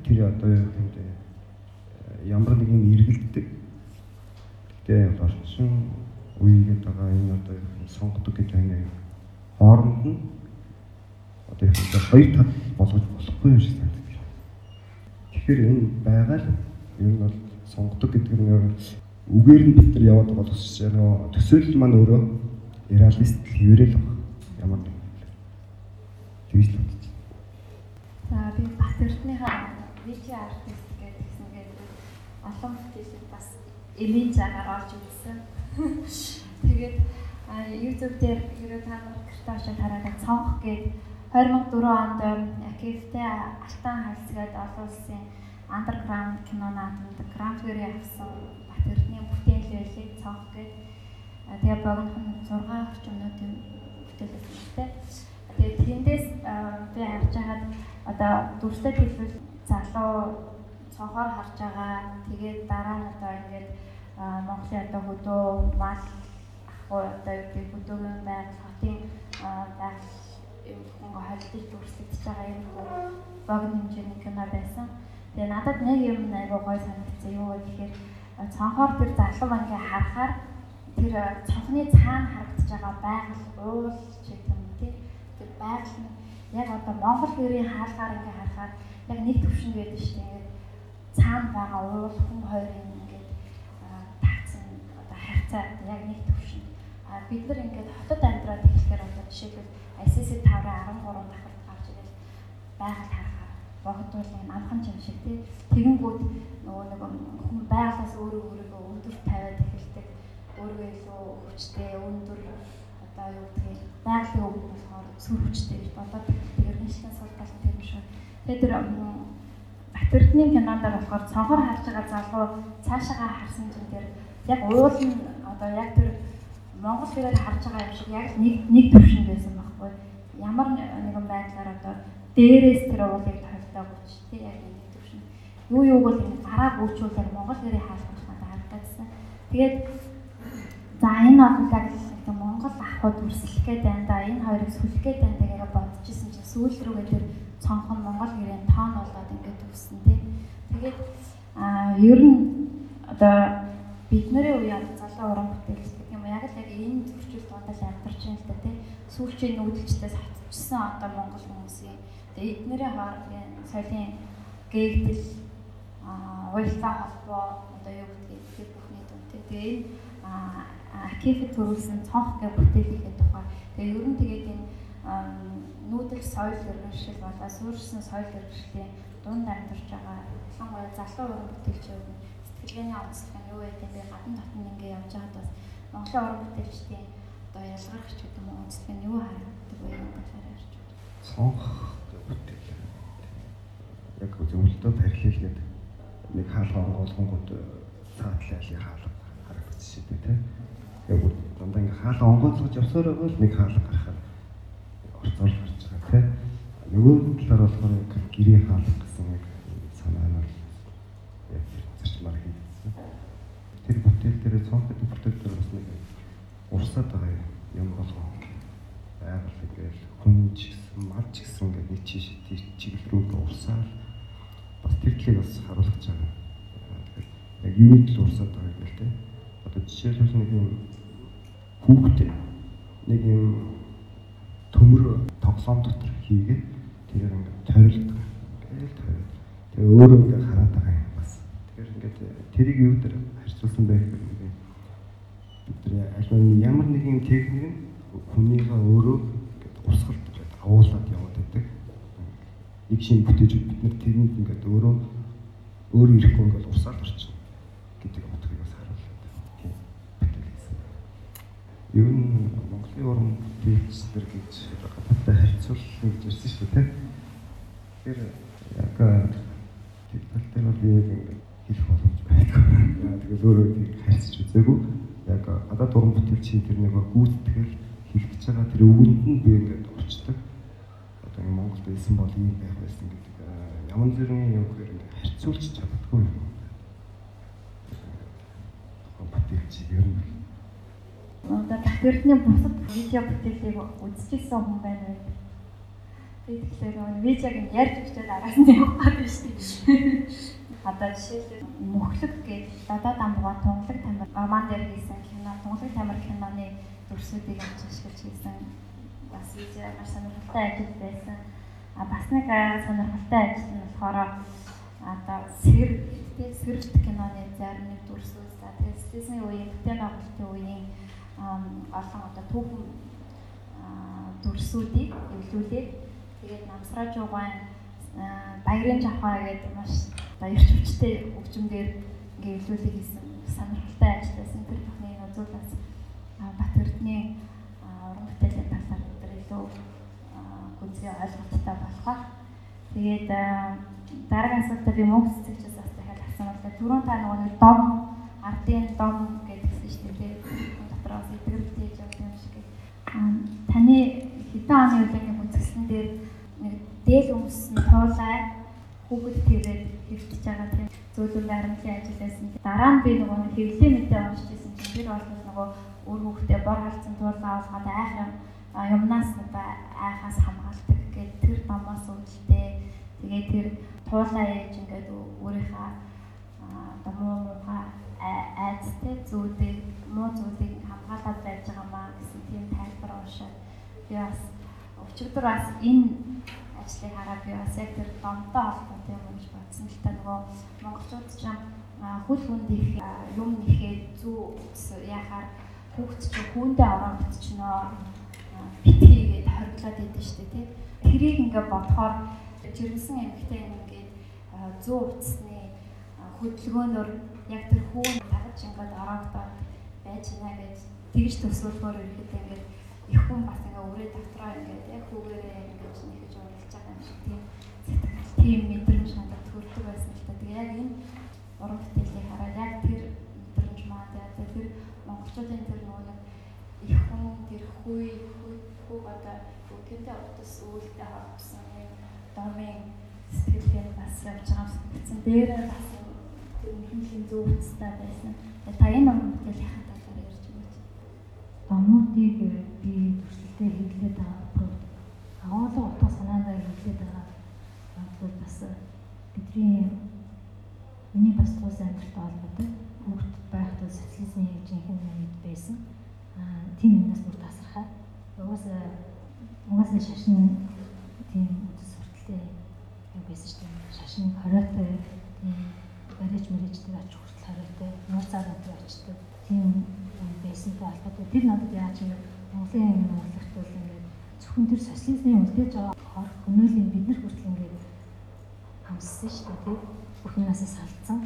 Тэр одоо юу гэдэг ямар нэгэн эргэлддэг Гэтэ орчин үеигээд байгаа энэ одоо сонгодог гэж байна. Хооронд нь одоо их хоёр тал болгож болохгүй юм шиг санагдаж байна. Тэгэхээр энэ байгаа л ер нь бол сонгодог гэдэг нь үгээр нь бид нар яваад тус нөө төсөөлөл маань өөрөө реалист хэврэл баг. Ямар нэг тэгж л бодож. За би бас эрднийхээ вичи артист гэдэг гэсэн гэдэг олон бүтээлүүд бас имиж агаар орж ирсэн. Тэгээд YouTube дээр ерөө та нар гэртээ очиж хараад цонх гээд 2004 онд Акифтэй Алтан хальсгээд олон улсын андерграунд кино наадмад Гранд Прix авсан Бат Эрдний бүтээл байлыг цонх гээд тэгээ богино 6 орчим минутын бүтээл байсан. Тэгээд тэндээс би харж байгаад одоо дүрстэй хэлбэл залуу цонхоор харж байгаа. Тэгээд дараа нь одоо ингээд Монголын одоо хөдөө мал ахгүй одоо юу гэдэг хөдөөгийн байгаль хотын байгаль ингээ холилдож дүрслэгдэж байгаа юм богино хэмжээний кино байсан. Тэгээ надад нэг юм айгүй гой санагдсан юу вэ гэхээр цонхоор тэр залуу ингээ харахаар тэр цонхны цаана харагдаж байгаа байгаль уул ч юм тий тэр байгаль нь яг одоо Монгол гэрийн хаалгаар ингээ харахаар яг нэг төвшин байдаг шүү дээ. Ингээд цаана байгаа уул хүн хоёрын ингээд тагцсан одоо харьцаа яг нэг төвшин. А бид нар ингээд хотод амьдраад эхлэхээр одоо жишээлбэл ICC 5-13 дахад гарч ирэл байгаль харахаар богд бол юм амхан юм шиг тий. Тэгэнгүүт нөгөө нэг хүн байгалаас өөрөө өөрийгөө өндөр тавиад эхэлдэг. Өөрийгөө илүү хүчтэй, өндөр одоо юу гэдгийг байгалийн өв болохоор сүр хүчтэй гэж бодоод судалгаа тэр юм шиг. Тэгээд тэр Батэрдны кинонд болохоор цонхор харж байгаа залуу цаашаагаа харсан чинь тэр яг нь одоо яг тэр Монгол хэрэг харж байгаа юм шиг яг нэг нэг төвшин байсан. Ямар нэгэн байдлаар одоо дээрээс тэр уулыг тавьдаг учраас тий яг нэг төвшин. Юу юуг бол гараа гүйчүүлээр Монгол хэрэг хаалж байгаа харагдсан. Тэгээд за энэ бол яг Монгол ахуйд үрсэлгээд байна да. Энэ хоёрыг сүлхгээд байна гэгээ бодчихсон чинь сүүл рүүгээ тэр цонхон Монгол гэрийн тоон болоод ингээд төгссөн тий. Тэгээд а ер нь одоо бидний үеийн залуу уран бүтээлч гэх юм яг л яг энэ төвчл дуудаж амьдарч байна л да тий. Сүүлчийн нүүдэлчдээс хатчихсан одоо Монгол хүмүүсийн тэгээд эднэрийн хоорондын соёлын гээгдэл уялдаа холбоо одоо юу гэдгийг тэр бүхний дүнтэй. Тэгээ энэ Акиф төрүүлсэн цонх гэх бүтээлийнхээ тухай. Тэгээ ер нь тэгээд энэ нүүдэл соёл иргэншил болоо суурьсан соёл иргэншлийн дунд амьдарч байгаа ялангуяа залуу уран бүтээлчид сэтгэлгээний онцлог нь юу гэдэг би гадна дотн ингээ явж байгаад бас Монголын уран бүтээлчдийн одоо ялгарч гэдэг юм онцлог нь юу харагддаг вэ гэдэг талаар ярьж байна. Цонх бүтээл. Яг зөвлөлтөд тархилээд нэг хаалга онгоолгонгод цаатлайлын хаалга харагдчих дээ тийм. Яг дандаа ингээ хаалга онгоолгож явсаар байвал нэг хаалга гарахаар орцоор гарч байгаа тийм. Нөгөө талаар болохоор гэрээ хаалга гэсэн яг санаа нь яг зарчмаар хийгдсэн. Тэр бүтээл дээр цонхны бүтээл дээр бас нэг урсаад байгаа юм болгоо. Байгаль ингээл хүн ч гэсэн мал ч гэсэн ингээд нэг чиш чиглэл рүү урсаад бас тэр талыг бас харуулж байгаа. Юуны тал урсаад байгаа юм бэ те. Одоо жишээлбэл нэг юм хүүхдээ нэг юм төмөр тоглоом дотор хийгээд тэрээр ингээд тойролдог. Ингээд тойрол. Тэгээ өөрөө ингээд хараад байгаа юм бас. Тэгэхээр ингээд тэрийг юу дээр харьцуулсан байх вэ гэдэг. Бид нар аль ямар нэгэн техник нь хүнийгээ өөрөө ингээд урсгалт ингээд агуулад яваад байдаг. Нэг шин бүтээж бид нар тэрэнд ингээд өөрөө өөрөө ирэхгүй ингээд урсаад орчихно Ер нь Монголын уран бүтээлчдэр гэж гадаадтай харьцуулна гэж ирсэн шүү дээ. Тэгэхээр яг тэр тал дээр бол би ингээд хэлэх боломж байхгүй. Тэгэл өөрөө тийг харьцаж үзээгүй. Яг гадаад уран бүтээлчийн тэр нэг гүйтгэл хэлчихэж байгаа тэр үгэнд нь би ингээд орчдөг. Одоо ингээд Монголд байсан бол ийм байх байсан гэдэг ямар зэргийн юм хэрэг харьцуулж чаддаггүй юм. Бүтээлч ер нь одоо тахирдны бусад видео бүтээлийг үзчихсэн хүн байна уу? Би тэгэхээр видеог нь ярьж өчөөд араас нь явах шүү дээ. Одоо жишээлбэл мөхлөг гэж дадаа дамбуга тунгалаг тамир роман дээр хийсэн кино, тунгалаг тамир киноны дүрсүүдийг авч ашиглаж хийсэн бас видео маш сонирхолтой ажил байсан. А бас нэг сонирхолтой ажил нь болохоор одоо сэр сэрэлт киноны зарим нэг дүрсүүд. Тэгээд Стесний үеийн бүтээн байгуулалтын үеийн олон одоо түүхэн дүрсүүдийг эвлүүлээд тэгээд намсраж угаан баярын жавхаа гэдэг маш эрч хүчтэй хөгжмөөр ингээ эвлүүлэх хийсэн сонирхолтой ажил байсан. Тэр бүхний үзүүлэлт Бат Эрдэнэ уран бүтээлийн талаар өдөр илүү гүнзгий ойлголттой болох ба. Тэгээд дараагийн асуултаа би мөнгө цэцэгчээс бас дахиад асуумаар та түрүүн та нөгөө нэг дом ардын дом Таны хэдэн оны үеийн үзэсгэлэн дээр нэг дээл өмсөн туулай хүүхэд тэрээд хэвчж байгаа тийм зөвлөмж харамлын ажил байсан. Дараа нь би нөгөө хэвлэлийн мэдээ уншиж байсан чинь тэр бол нөгөө өөр хүүхдээ бор халдсан туулаа олгоод айх юм юмнаас одоо айхаас хамгаалдаг гэдэг тэр номоос үүдэлтэй. Тэгээд тэр туулаа ээж ингээд өөрийнхөө одоо муу муухай айцтай зүйлийг муу зүйлийг хамгаалаад байж байгаа маа гэсэн тийм тайлбар уншаад би бас өчигдөр бас энэ ажлыг хараад би бас яг тэр домтой холбоотой юм гэж бодсон л та. Нөгөө монголчууд ч юм хүл хүнд их юм нэхэд зүү яхаар хүүхд чи хүүндээ орон бүтчихнөө битгийгээд хориглоод идэв штэ тий. Тэрийг ингээ бодохоор жирэмсэн эмэгтэй ингээд зүү утасны хөдөлгөөнөөр яг тэр хүүн тагж ингээд ороогдоод байж байна гэж тэгж төсөөлөхөөр ирэхэд ингээд их хүн бас ингээ өрөө дотроо ингээд яг хүүгээрээ ингээд нэгж уралж байгаа юм шиг тийм сэтгэл тийм мэдрэмж надад төрдөг байсан л та. Тэгээ яг энэ уран бүтээлийг хараад яг тэр мэдрэмж маа тэр монголчуудын тэр нөгөө их хүн тэр хүй хүү одоо гинтэй утас үүлдэ авсан юм домын сэтгэлээр бас явж байгаа юм. Дээрээ бас утастай байсан. Та энэ уран бүтээлийн талаар ярьж өгөөч. Домуудыг би бүрсэлтэй хэлээд байгаа. Агуулга утга санаандаа хэлээд байгаа. Одоо бас бидний миний бас туус амьдралтай холбоотой хүүхд байхдаа социализмын хэмжээний үед байсан. Аа тийм юмнаас бүр тасархаа. Угаасаа угаасаа шашин тийм үдэс юм байсан шүү дээ. Шашин хориотой тийм бариж мөрөжтэй ач хүртэл хориотой нууцаар өдөө очдог тийм байсантай холбоотой. Тэр надад яаж юм Монголын юм урлагт бол ингээд зөвхөн тэр социализмын үлдээж байгаа хор хөнөөлийн бид нар хүртэл ингээд хамссан шүү дээ. Бүх юмнаас салцсан.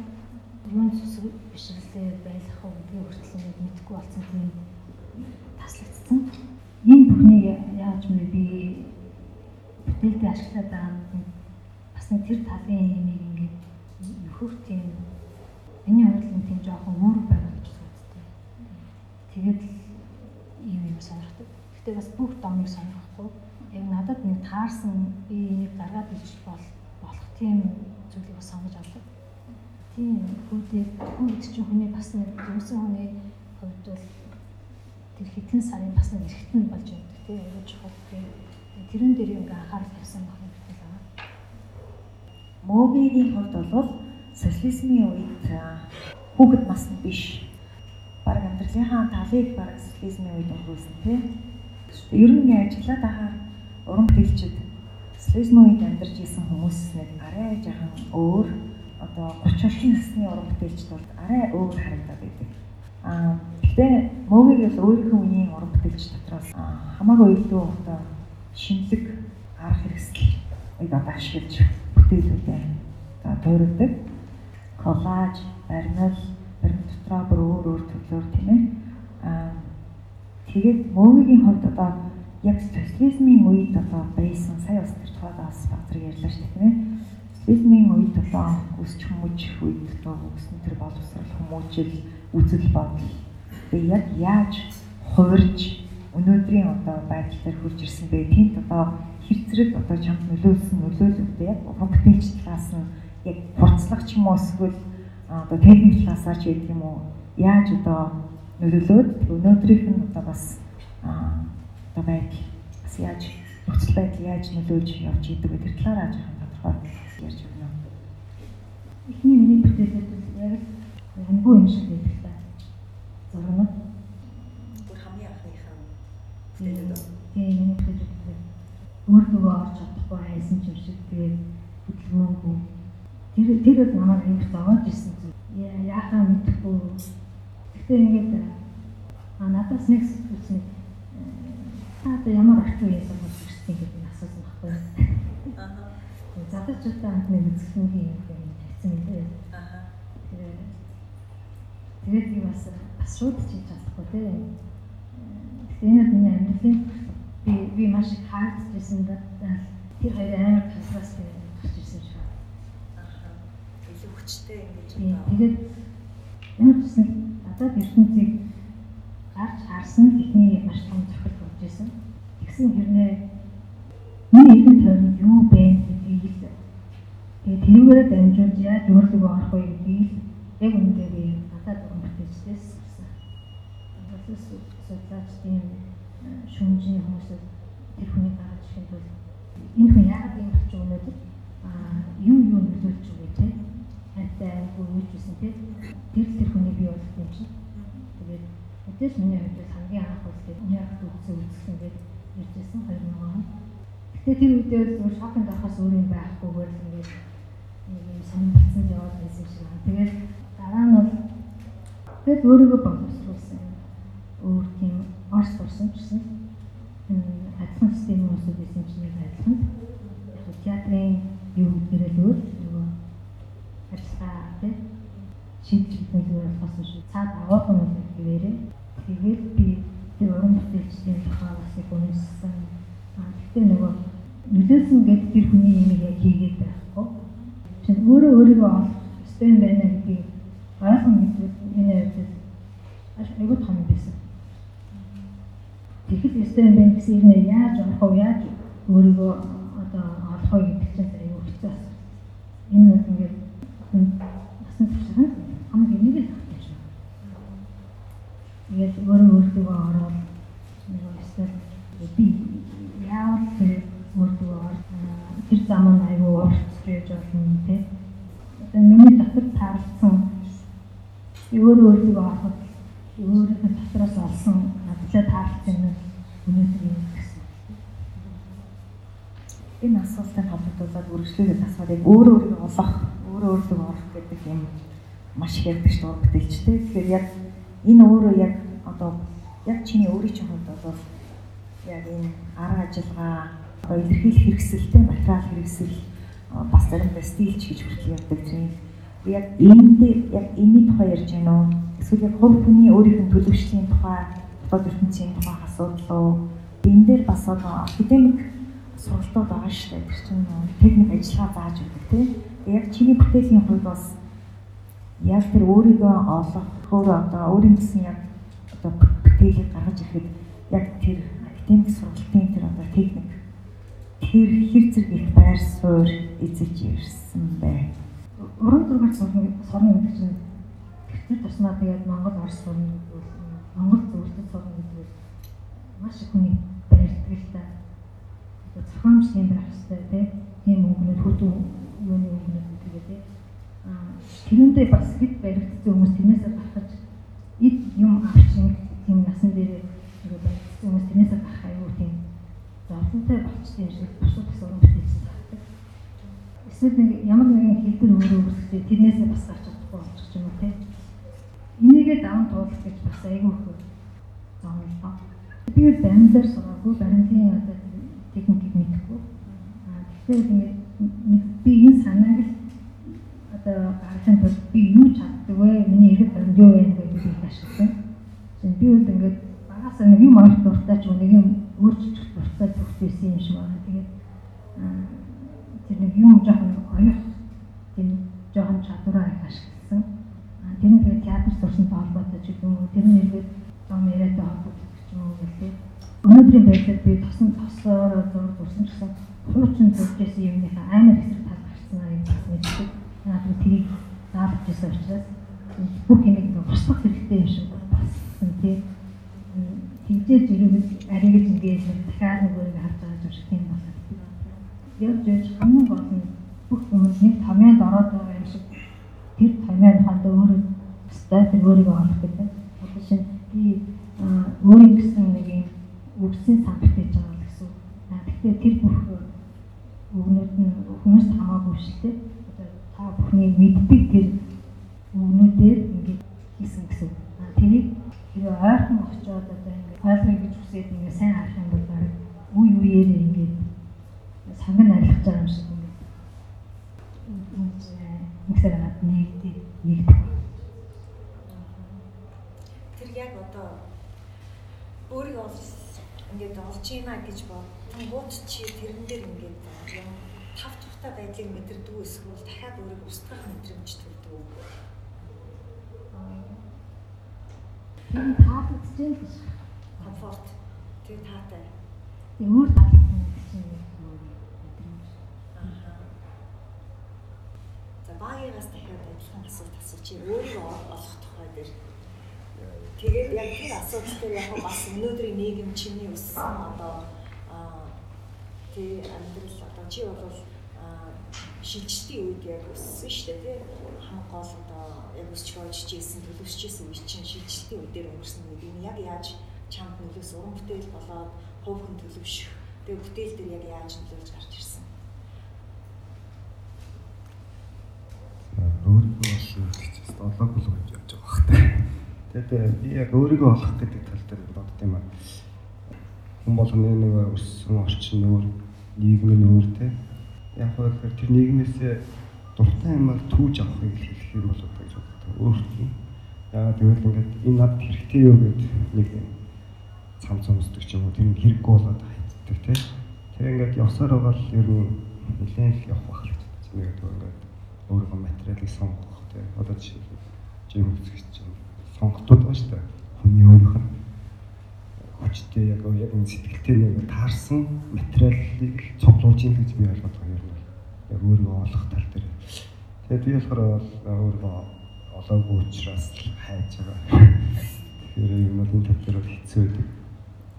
Юун зүсэг бишрлээ байлгах үгүй хүртэл ингээд мэдхгүй болсон тийм таслагдсан энэ бүхнийг яаж мэ би бүтээлдээ ашиглаад байгаа юм бас нэг тэр талын юмыг ингээд нөхөр тийм миний хувьд нь тийм жоохон өөр байгаа гэж үздэг. Тэгээд ийм юм сонирхдаг. Гэтэ бас бүх домыг сонирхгүй. Яг надад нэг таарсан би энийг гаргаад ич бол болох тийм зүйлийг бас сонгож авдаг. Тийм хүүдээ гэдэг чинь хүний бас нэг юмсан хүний хувьд бол тэр хитэн сарын бас нэг эргэтэн болж байдаг тийм аюул чухал тийм тэрэн дээр ингээ анхаарал тавьсан байх юм байна. Мобигийн хувьд бол социализмын үед хүүхэд насны биш. Бараг амьдралынхаа талыг бараг социализмын үед өнгөрүүлсэн тийм. Ер нь ажиллаад ахаар уран бүтээлчд социализмын үед амьдарч исэн хүмүүс нэг арай жаахан өөр одоо 30 орчим насны уран бүтээлчд бол арай өөр харагдаад байдаг. Аа Гэхдээ мөгийг л өөрийнхөө үеийн уран бүтээлч дотроос хамаагүй илүү одоо шинэлэг арга хэрэгсэл үед одоо ашиглаж бүтээлүүдээ одоо тойролдог. Коллаж, баримл, баримт дотроо бүр өөр өөр төрлөөр тийм ээ. Аа тэгээд мөгийн хувьд одоо яг социализмын үед одоо байсан сая бас тэр тухайд бас базар ярьлаа шүү дээ тийм ээ. Социализмын үед одоо өсч хүмүүж үед одоо өснө тэр боловсрол хүмүүжил үзэл бодол би яг яаж хувирж өнөөдрийн одоо байдал дээр хүрч ирсэн бэ? Тэнд одоо хэрцрэг одоо чамд нөлөөлсөн нөлөөлөлтөө яг уран бүтээлч талаас нь яг хурцлах ч юм уу эсвэл одоо техник талаасаа ч гэдэг юм уу яаж одоо нөлөөлөөд өнөөдрийнх нь одоо бас одоо байдал бас яаж нөхцөл байдал яаж нөлөөлж явж идэг вэ? Тэр талаараа жоохон тодорхой ярьж өгнө. Эхний миний бүтээлүүд яг янгүй юм шиг байдаг зурнууд бүр хамгийн анхныхаа бүтээлүүд тийм миний бүтээлүүд өөртөө орж чадахгүй хайсан ч юм шиг тэгээд хөдөлгөөнгүй тэр тэр бол намайг юм зовоож ирсэн зү яахаа мэдэхгүй гэхдээ ингээд а надаас нэг зүйлсэн та одоо ямар орчин үеэс болж ирсэн гэдэг нь асуусан байхгүй аа задачуудаа хамт нэг үзэсгэлэнгийн юм тавьсан юм дээ аа тэгээд би бас бас шууд хийж чадахгүй тий. Гэхдээ энэ миний амьдралын би би маш их хаагдчихсан да тэр хоёр амар контраст гарч ирсэн шиг. Аа. Илүү хүчтэй ингэж одоо. Тэгээд ямар ч гэсэн одоо ертөнцийг гарч харсан техник маш том зохиол болж ирсэн. Тэгсэн хэрнээ миний эргэн тойронд юу бэ гэдгийг л тэгээд тэрүүгээрээ дамжуулж яаж өөрлөгөө орох вэ гэдгийг яг үүндээ би надад уран бүтээлчдээс судлаачдын шүмжийн хүмүүсд тэр хүний гаргаж ирэхэд бол энэ хүн яагаад ийм болчих өнөөдөр а юу юу хөдөлж үгүй те. Хайтай айгүй гэсэн те. Тэр тэр хүний бий болох юм чинь. Тэгээд өдөөс миний хувьд хамгийн анх үстэй яг үтсэн үсгэн гээд иржсэн 2000 он. Гэтэ тэр үедээ зөв шопинг авахаас өөр юм байхгүйгээр л ингээд юм сонирхсан яваад байсан шиг байна. Тэгээд дараа нь бол тэгээд өөрийгөө боловсруулсан. Өөр тийм орс орсон ч гэсэн адилхан системийн хүмүүсүүд байсан чинь яг адилхан. Яг театрын юу гэрэл өөр нөгөө ажиллагаа тий гэдэг зүгээр болсон шүү. Цаад агуулгын үйл гэвээрээ тэгээд би тэр уран бүтээлчдийн тухай бас их үнэлсэн. Аа гэхдээ нөгөө нөлөөсөн гэдэг тэр хүний юм яг хийгээд байхгүй. Чин өөрөө өөрийгөө олох ёстой юм байна гэдгийг ойлгоно гэдэг миний хувьд айгүй том байсан. Тэгэхэд ёстой юм байна гэсэн юм яаж олох вэ? Яаж өөрийгөө одоо олох вэ гэдэг чинь айгүй хэцүү асуулт. Энэ нь ингээд насан туршаа хамгийн нэг л багтаж байна. Тэгээд өөрөө өөртөө ороод нэг ёстой би яавал тэр өөртөө тэр зам нь айгүй уурч яаж болно те. Одоо миний дотор таарлсан өөрөө өөртөө авах өөрийнхөө дотроос олсон надад таарлсан юм өнөөдөр юм гэсэн. Энэ асуултанд холбогдуулаад үргэлжлүүлээд асууад яг өөрөө өөрийгөө олох, өөрөө өөртөө олох гэдэг юм маш их ярьдаг шүү бүтээлчтэй. Тэгэхээр яг энэ өөрөө яг одоо яг чиний өөрийн чинь хувьд бол яг энэ арга ажиллагаа одоо илэрхийлэх хэрэгсэлтэй материал хэрэгсэл бас заримдаа стилч гэж хүртэл ярьдаг чинь яг дээр яг энэний тухай ярьж байна уу? Эсвэл яг хувь хүний өөрийнх нь төлөвшлийн тухай, бодол ертөнцийн тухай асуудал уу? Энэ дээр бас одоо академик сургалтууд байгаа шүү дээ. Тэр чинь техник ажиллагаа зааж өгдөг тийм. Яг чиний бүтээлийн хувьд бас яг тэр өөрийгөө олох, өөрөө одоо өөрийн гэсэн яг одоо бүтээлийг гаргаж ирэхэд яг тэр академик сургалтын тэр одоо техник тэр хэр зэрэг их байр суурь эзэж ирсэн бэ? уран зургаар сурна сурна гэдэг чинь тэр туснаа тэгээд Монгол орс сурна Монгол зөвлөлтөд сурна гэдэг бол маш их хүний барьдаг л та. Зохиомж тийм байх хэрэгтэй тийм өнгөнөд хөдөө юуны өнгөнөд гэдэг тийм. Аа тэрэндээ бас хэд баригдсан хүмүүс тэрнээсээ гаргаж эд юм авчин тийм насан дээр ингээд баригдсан хүмүүс тэрнээсээ гарах аюу тийм зовлонтой болчтой юм шиг бусад бас уран бүтээлч эсвэл нэг ямар нэгэн хэлбэр өөрөө үүсгэж тэрнээсээ бас гарч чадахгүй болчих юм уу те. Энийгээ даван туулах гэж бас айгүй их зомлоо. Би бол баримлаар сураагүй, баримлын одоо техникийг мэдэхгүй. Аа тэгэхээр ингээд би энэ санааг л одоо гаргахын тулд би юу чаддаг вэ? Миний эргэд баримт юу вэ гэдгийг ашигласан. Тэгэхээр би бол ингээд багасаа нэг юм авах дуртай ч нэг юм өөрчлөх дуртай төгсөөсөн юм шиг байна. Тэгээд тэр нэг юм жоохон оёх тийм жоохон чадвараа их ашигласан. Тэр нь тэгээд театр сурсантай холбоотой ч гэдэг юм. Тэр нь эргээд зам яриатай холбоотой ч юм уу гэлээ. Өнөөдрийн байдлаар би тосон тосоор зур зурсан гэсэн хуучин зуржсэн юмныхаа амар хэсэг тал юм бас мэддэг. Надад тэрийг заавч гэсэн учраас бүх юм нэг бусдах хэрэгтэй юм шиг бассан тийм тэгжээж ирээд аригж ингээд дахиад нэг өөрийг харж байгаа юм шиг тийм байна явж явж хамгийн гол нь бүх хүмүүс нэг томьёонд ороод байгаа юм шиг тэр томьёонд хандаа өөрөө өстой тэр өөрийгөө олох гэдэг. Одоо шинэ би өөрийн гэсэн нэг юм үгсийн сан бүтээж байгаа гэсэн. Тэгэхээр тэр бүх өгнүүд нь хүмүүст хамаагүй шүү дээ. Одоо та бүхний мэддэг тэр өгнүүдээр ингээд хийсэн гэсэн. Тэрийг тэр ойрхон очиод одоо ингээд ойлгоё гэж хүсээд ингээд сайн харах юм бол үе үеэр ингээд санган арилгаж байгаа юм шиг юм. Нэгсээр хаад нэгдээ нэгдэх. Тэр яг одоо өөрийгөө ингээд олж ийна гэж бодгонгууд чи тэрэн дээр ингээд юм тав тухтай байдлыг мэдэрдэг эсвэл дахиад өөрийгөө устгах мэдрэмж төрдөг үү? Тэр таалагдж байна гэж. Комфорт. Тэр таатай. Өөр таалагдсан чинь багийнаас дахиад адилхан асуулт асууж чи өөрийгөө олох тухай дээр тэгээд яг тэр асуудал дээр яг бас өнөөдрийн нийгэм чиний өссөн одоо тий амьдрал одоо чи бол шилжилтийн үед яг өссөн шүү дээ тий. Хамаг гол одоо яг өсч болж ижсэн төлөвсөж исэн үе чинь шилжилтийн үедэр өнгөрсөн үед энэ яг яаж чамд нөлөөс уран бүтээл болоод хувь хүн төлөвшөх тэгээ бүтээл дээр яг яаж нөлөөлж гарч ирсэн. өөрийгөө олох гэж долоо болов гэж явж байгаа багтай. Тэгээд би яг өөрийгөө олох гэдэг тал дээр бодд юм аа. Хүн болгоны нэг өссөн орчин өөр, нийгэм нь өөр те. Яг тэгэхээр тэр нийгмээс дуртай юмар түүж авахыг хэлэхээр болов гэж боддог. Өөртөө. Яагаад гэвэл ингээд энэ над хэрэгтэй юу гэдэг нэг цам цамсдаг ч юм уу тэр хэрэггүй болоод хайцдаг те. Тэр ингээд явсаар байгаа л ер нь нэлээд явах байх л гэж байна. Ингээд өөрийнхөө материалыг сонгох те. Одоо жишээ жим үзэгч чинь сонготууд ба штэ. Хүний өөрийнх нь хүчтэй яг яг энэ сэтгэлтэй нэг таарсан материалыг цуглуулж ийн гэж би ойлгоод байгаа юм. Яг өөрийгөө олох тал дээр. Тэгээд би болохоор өөрийгөө олоогүй учраас хайж байгаа. Тэгэхээр юм бол энэ тал дээр хэцүү байдаг.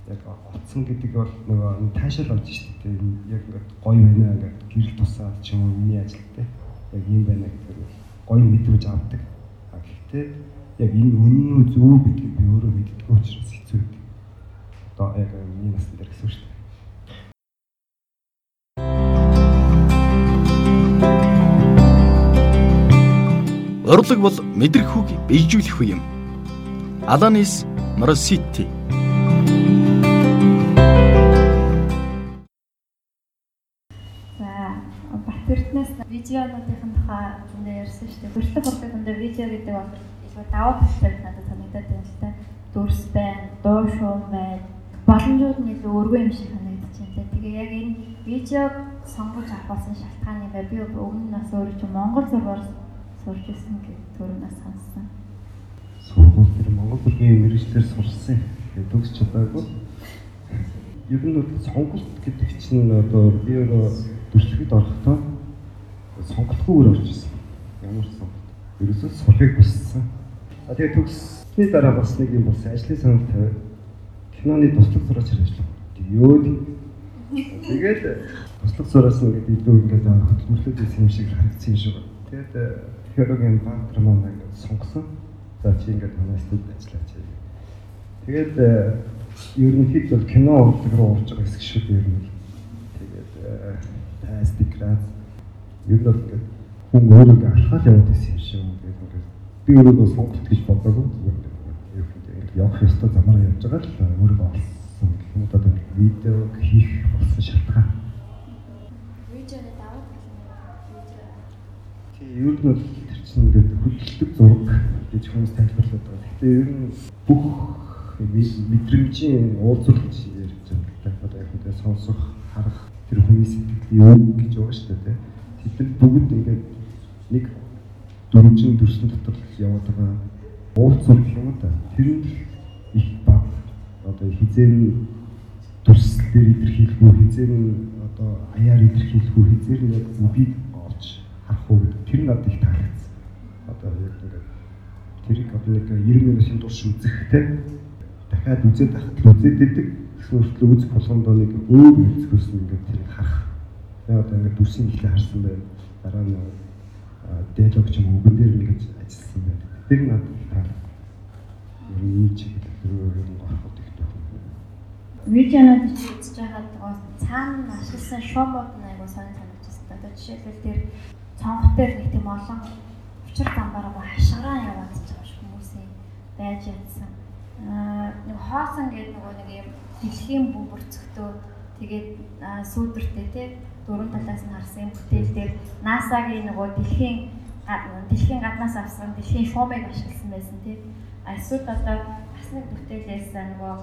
Яг оцсон гэдэг бол нөгөө энэ таашаал болж штэ. Яг ингээд гоё байна ингээд гэрэл тусаад ч юм уу миний ажилтай. Яг юм байна гэдэг гоё мэдрэмж авдаг. А гэхдээ яг энэ үнэн үү зөв гэдгийг би өөрөө мэддэг учраас хэцүү байдаг. Одоо яг миний насны дээр гэсэн шүү дээ. Урлаг бол мэдрэхүйг бийжүүлэх үе юм. Аланис Моросити За Батэртнээс видеонуудын тухай зөндөө ярьсан шүү дээ. Хүртэл хүртэл зөндөө видео гэдэг бол илүү даваа талтай надад санагдаад байна л та. Дүрс байна, дуу шуум байна. Боломжууд нь илүү өргөө юм шиг санагдаж байна. Тэгээ яг энэ видеог сонгож авахсан шалтгаан юм байна. Би өмнө нь бас өөрөө чи Монгол зургаар сурч ирсэн гэдэг төрөнөөс сонссон. Сургууль дээр Монгол бүргийн мэрэгчлэр сурсан. Тэгээд төгс чадаагүй. Ер нь бол сонголт гэдэг чинь одоо би өөрөө дүрслэгэд орохдоо сонголтгүйгээр орж ирсэн. Ямар сонголт? Ерөөсөө сурахыг хүссэн. А тэгээд төгссний дараа бас нэг юм болсон. Ажлын санал тавиад киноны туслах зураач ажиллах. Йөөд. Тэгээд туслах зураас нэг илүү ингээд хөтөлмөрлөд байсан юм шиг харагдсан юм шиг. Тэгээд технологийн бантар маань ингээд сонгосон. За чи ингээд манай студид ажиллаач. Тэгээд ерөнхийд бол кино урлаг руу орж байгаа хэсэг шүү дээ ер нь. Тэгээд тастик град ер нь бол хүн өөрийгөө алхаад яваад байсан юм шиг. Тэгээд би өөрийгөө сонголт гэж бодоогүй зүгээр явах ёстой замаар явж байгаа л өөрийгөө олсон гэх юм одоо видео хийх болсон шалтгаан. Видеоны даваа Тий, ер нь бол тэр чинь ингээд хөдөлгдөг зураг гэж хүмүүс тайлбарлаад байгаа. Гэхдээ ер нь бүх мэдрэмжийн уулзалт гэж ярьж байгаа. Одоо яг үндэ сонсох, харах тэр хүний сэтгэлийн үг гэж байгаа шүү дээ. Тэд бүгд ингээд нэг дөрвжин төрсөн дотор яваад байгаа. Уулзах юм да. Тэр нь их баг одоо хизээ төрсөл дээр илэрхийлэх үү, хизээ одоо аяар илэрхийлэх үү, хизээ яг үгийг олж харах уу гэдэг тэр надад их таалагдсан. Одоо яг ингээд тэрийг одоо нэг 90 минутын турш үзэхтэй дахиад үзээд байхад л үзээд идэг гэсэн үртэл үзэх болгонд нэг өөр үзэхөөс ингээд тэрийг харах. Тэгээ одоо ингээд дүрсийн ихлэ харсан байв. Дараа нь диалог ч юм уу үгэн дээр ингээд ажилласан байв. Тэр надад ийм чиглэл рүү нь ороход их дуу. Видеонууд чи үзэж байгаад байгаа цаана ашигласан шоумууд нь айгуу сонир санагдчихсан. Одоо жишээлбэл тэр цонх дээр нэг тийм олон учир замбараа хашгараа яваад байгаа ш хүмүүсийн байж ядсан. Аа нэг хоосон гэдэг нөгөө нэг юм дэлхийн бүбэрцгтөө тэгээд сүүдэртэй тий дөрөв талаас нь харсан бүтээл дээр NASA-гийн нөгөө дэлхийн дэлхийн гаднаас авсан дэлхийн шуумыг ашигласан байсан тий. Эсвэл одоо бас нэг бүтээлээс нөгөө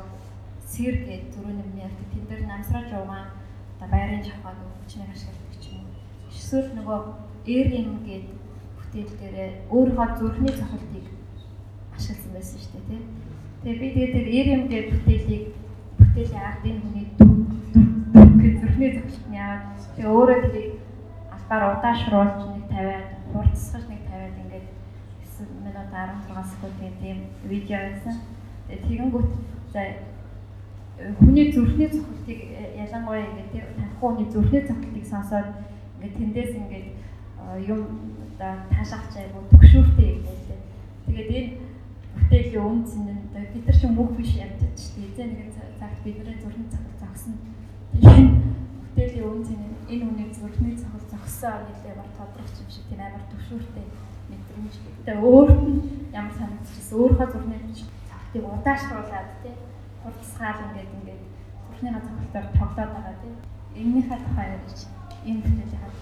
сэр гэдэг түрүү нэмний ярьдаг тэн дээр намсраж яваа одоо байрын жавхаг хүчнийг ашигладаг ч юм уу. Эсвэл нөгөө Эрэм гэдэг бүтээл дээр өөрийнхөө зүрхний цохилтыг ашигласан байсан шүү дээ тий. Тэгээ би тэгээд тэр Эрэм гэдэг бүтээлийг бүтээлийн ард энэ хүний гэж зүрхний цохилт нь яваад тэгээ өөрөө тэрийг албаар удаашруулж нэг тавиад хурцсгаж нэг тавиад ингээд 9 минут 16 секундын тийм видео байсан. Тэгэнгүүт за хүний зүрхний цохилтыг ялангуяа ингээд танихгүй хүний зүрхний цохилтыг сонсоод ингээд тэндээс ингээд юм одоо таашаач айгу төгшөөртэй юм байлээ. Тэгээд энэ бүтээлийн үнц нь одоо нар шиг мөх биш ядчих шүү дээ. Эзэн нэгэн цагт бидний зүрхэн зогсно. Тэгээд бүтээлийн үнц нь энэ үнийг зүрхний цогц зогсоо нэлээ бар тодорхой юм шиг тийм амар төгшөөртэй мэдрэмж. Тэгээд өөрт нь ямар санагдчихсэн өөрийнхөө зүрхний цогтыг удаашруулад тийм хурцсгаал ингээд ингээд зүрхнийхээ цогтоор тоглоод байгаа тийм. Эннийхээ тухай ярьж энэ бүтээл хаа.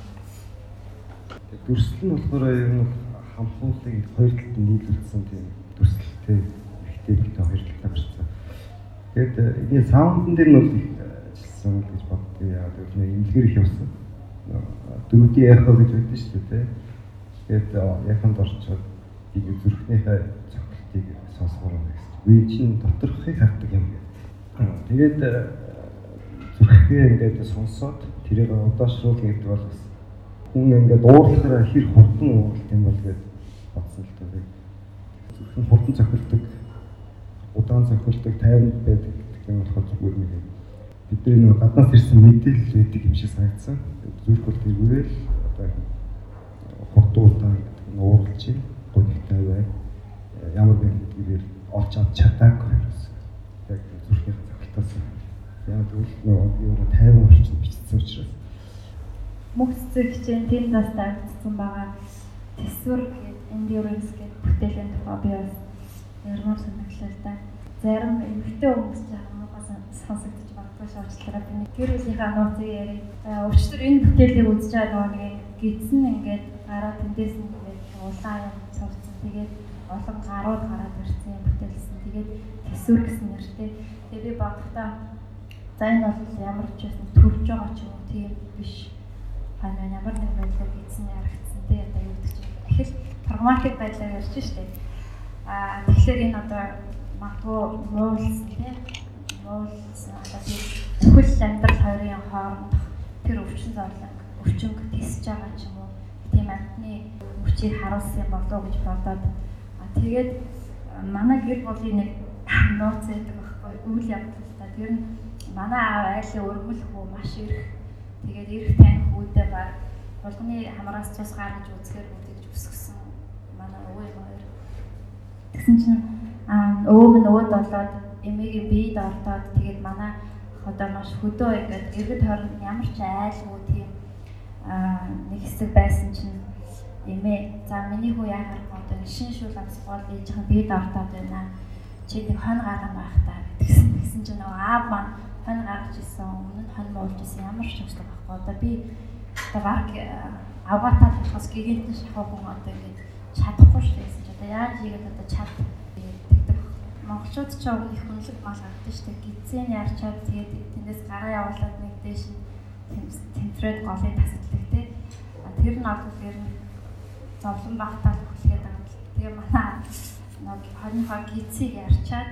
Дүрслэл нь болохоор ер нь хамхуулыг хоёр талд нь нийлүүлсэн тийм дүрслэлтэй ихтэй ихтэй хоёр талаар гарсан. Тэгээд энэ саундн дээр нь бол их ажилласан гэж боддоо яа гэвэл имлэгэр их явсан. Дөрөвдийн яхаа гэж байдаг шүү дээ. Тэгээд яханд орчоод тийг зүрхнийхээ цогцлтыг сонсгоор байна гэсэн. Би чинь доторхыг хардаг юм. Тэгээд зүрхээ ингээд сонсоод тэрийг удаашруулна гэдэг бол бас хүн ингээд уурлахаараа хэр хурдан уурлах юм бол гэж бодсон л дээ. Зөвхөн хурдан цохилдог, удаан цохилдог, тайван байдаг гэх юм болохоор зүгээр нэг бидний нэг гаднаас ирсэн мэдээлэл байдаг юм шиг санагдсан. Зүрх бол тэргүүрэл одоо хурдан удаан гэдэг нь уурлж чинь гонхтой бай. Ямар байх гэдгээр олж авч чадаагүй гэсэн. Яг зүрхний цохилтоос яг тэгвэл нөгөө тайван орчин бичсэн учраас мөх цэцэг хичээн тэнд бас давтсан байгаа. Тэсвэр гэдэг endurance гэдэг бүтээлийн тухай би бас ярмаар санагдлаа да. Зарим эмгтэй хүмүүс жаахан муухай сонсогдож магадгүй шаардлага би тэр үеийнхээ нууцыг ярив. Өчтөр энэ бүтээлийг үзэж байгаа нэг гидсэн ингээд гараа тэндээс нь улаан юм цогцсон. Тэгээд олон гарууд гараад ирсэн юм бүтээлсэн. Тэгээд тэсвэр гэсэн нэртэй. Тэгээд би бодохдоо за энэ бол ямар ч байсан төрж байгаа ч юм уу тийм биш ханаа ямар нэг байдлаар хийсэн ярагдсан тий одоо юу гэдэг чинь их л прагматик байдлаар ярьж штэ а тэгэхээр энэ одоо магадгүй муулсан тий муулсан одоо тий зөвхөл амьдрал хоёрын хооронд тэр өвчин зовлон өвчнг тисэж байгаа ч өвчийг харуулсан болов гэж бодоод тэгээд манай гэр бүлийн нэг нууц байдаг байхгүй үйл явдал та тэр нь манай аав айлын өргөл хөө маш их Тэгээд ирэх тань хүүдээ баг болгоны хамраас цус гаргаж үзэхээр үзэж өсгсөн манай өвөө юм хоёр. Тэгсэн чинь өвөө минь өвөд болоод эмээгийн биед ордоод тэгээд манай одоо маш хөдөө ингээд эргэж хорн ямар ч айлгүй тийм нэг хэсэг байсан чинь эмээ за миний хүү яагаад одоо шин шүүл амсгал ээжийнхэн биед ордоод байна. Чи нэг хон гарган байх та гэсэн гэсэн чинь нөгөө аав маань хонь гаргаж исэн, өмнө нь хонь муулж исэн ямар ч юмшлаг байхгүй. Одоо би одоо баг авгатаа болохоос гэгэнтэн шахах хүн одоо ингэж чадахгүй шүү гэсэн чи одоо яаж ийгээд одоо чад тэгдэг. Монголчууд ч яг их хүнлэг мал авдаг шүү дээ. Гизэн яарчаад тэгээд тэндээс гараа явуулаад нэг дэш тэмтрээд голыг тасалдаг тий. Тэр нь одоо тэр нь зовлон багтаал хүлгээд байгаа. Тэгээ манай нэг хоньхоо гизийг ярчаад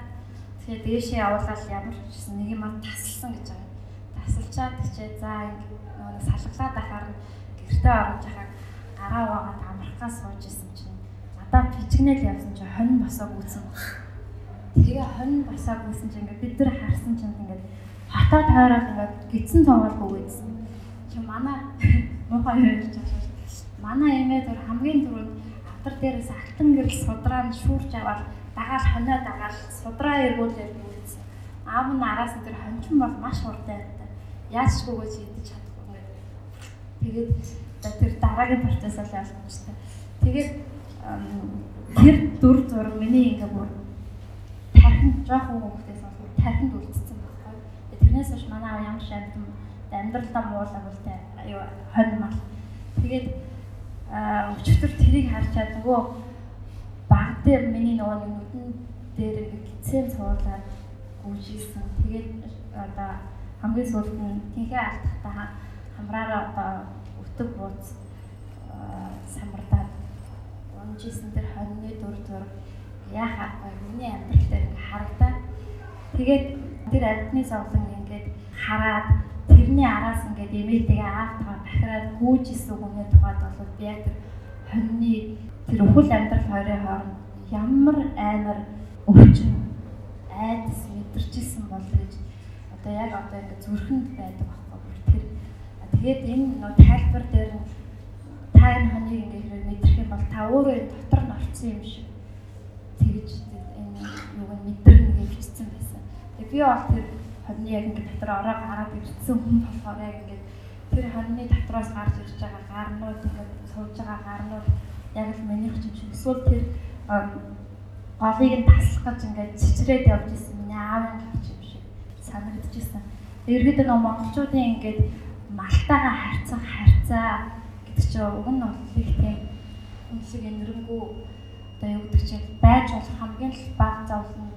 Тэгээ дээшээ явуулаад ямар ч гэсэн нэг юм тасалсан гэж байгаа. Тасалчаад тийчээ за нэг салглаад ахаар гэртээ орж яхаа гараа угаад амархаас сууж исэн чинь надад пижигнэл явсан чинь хонь босоог үүсэн. Тэгээ хонь босоог үүсэн чинь ингээд бид нар харсан чинь ингээд хатаа тойроод ингээд гидсэн цоогоол бөгөөдсөн. Чи манай муухай ярьж байгаа. Манай эмээ дөр хамгийн түрүүнд автар дээрээс алтан гэрэл судраа нь шүүрч аваад дагаал хонио дагаал судраа эргүүлээд үлдсэн. Аав нь араас нь тэр хончин бол маш хурдан байдаг. Яаж ч гүгөөж идэж чадахгүй ингээд. Тэгээд тэр дараагийн процессыг хэрэгтэй. Тэгээд тэр дүр зураг миний ингээ бүр тархинд жоохон хүүхдээс бол тархинд үлдсэн байхгүй. Тэрнээс хойш манай аав ямар шаардсан амьдралдаа муулаг үлтэй аюу хонь мал. Тэгээд өчтөр тэрийг харчаад нөгөө баг дээр миний нөгөө нэг нүдэн дээр ингээ гидсэн цуурлаад гүйжсэн. Тэгээд одоо хамгийн сүүлд нь тэнхээ алдахтаа хамраараа одоо өтөг бууц самбардаад унжсэн тэр хоньны дүр зураг яхаа миний амьдрал дээр ингээ харагдаад тэгээд тэр амьтны зовлон ингээд хараад тэрний араас ингээд эмээтэйгээ аавтайгаа бахираад гүйжсэн хүний тухайд бол би яг тэр хоньны тэр өхөл амьдрал хоёрын хооронд ямар амар өвчин айдас мэдэрчсэн бол гэж одоо яг одоо ингэ зүрхэнд байдаг байхгүй бүр тэр тэгээд энэ нөө тайлбар дээр та энэ хоныг ингээ хэрэг мэдрэх юм бол та өөрөө дотор нь орцсон юм шиг тэгж энэ юуг нь мэдрэнэ гэж хэлсэн байсан. Тэгээ би бол тэр хоньны яг ингээ дотор ороо гараад ирсэн хүн болохоор яг ингээ тэр хоньны дотроос гарч ирж байгаа гарнууд ингээд сууж байгаа гарнууд яг л минийх юм шиг эсвэл тэр голыг нь таслах гэж ингээд цэцрээд явж исэн миний аавын гарч юм шиг санагдчихсан. Ерөөд нэг монголчуудын ингээд малтайгаа харьцах харьцаа гэдэг чинь уг нь бол их тийм үнсэг энэрнгүү одоо юу гэдэг чинь байж болох хамгийн л бага зовлон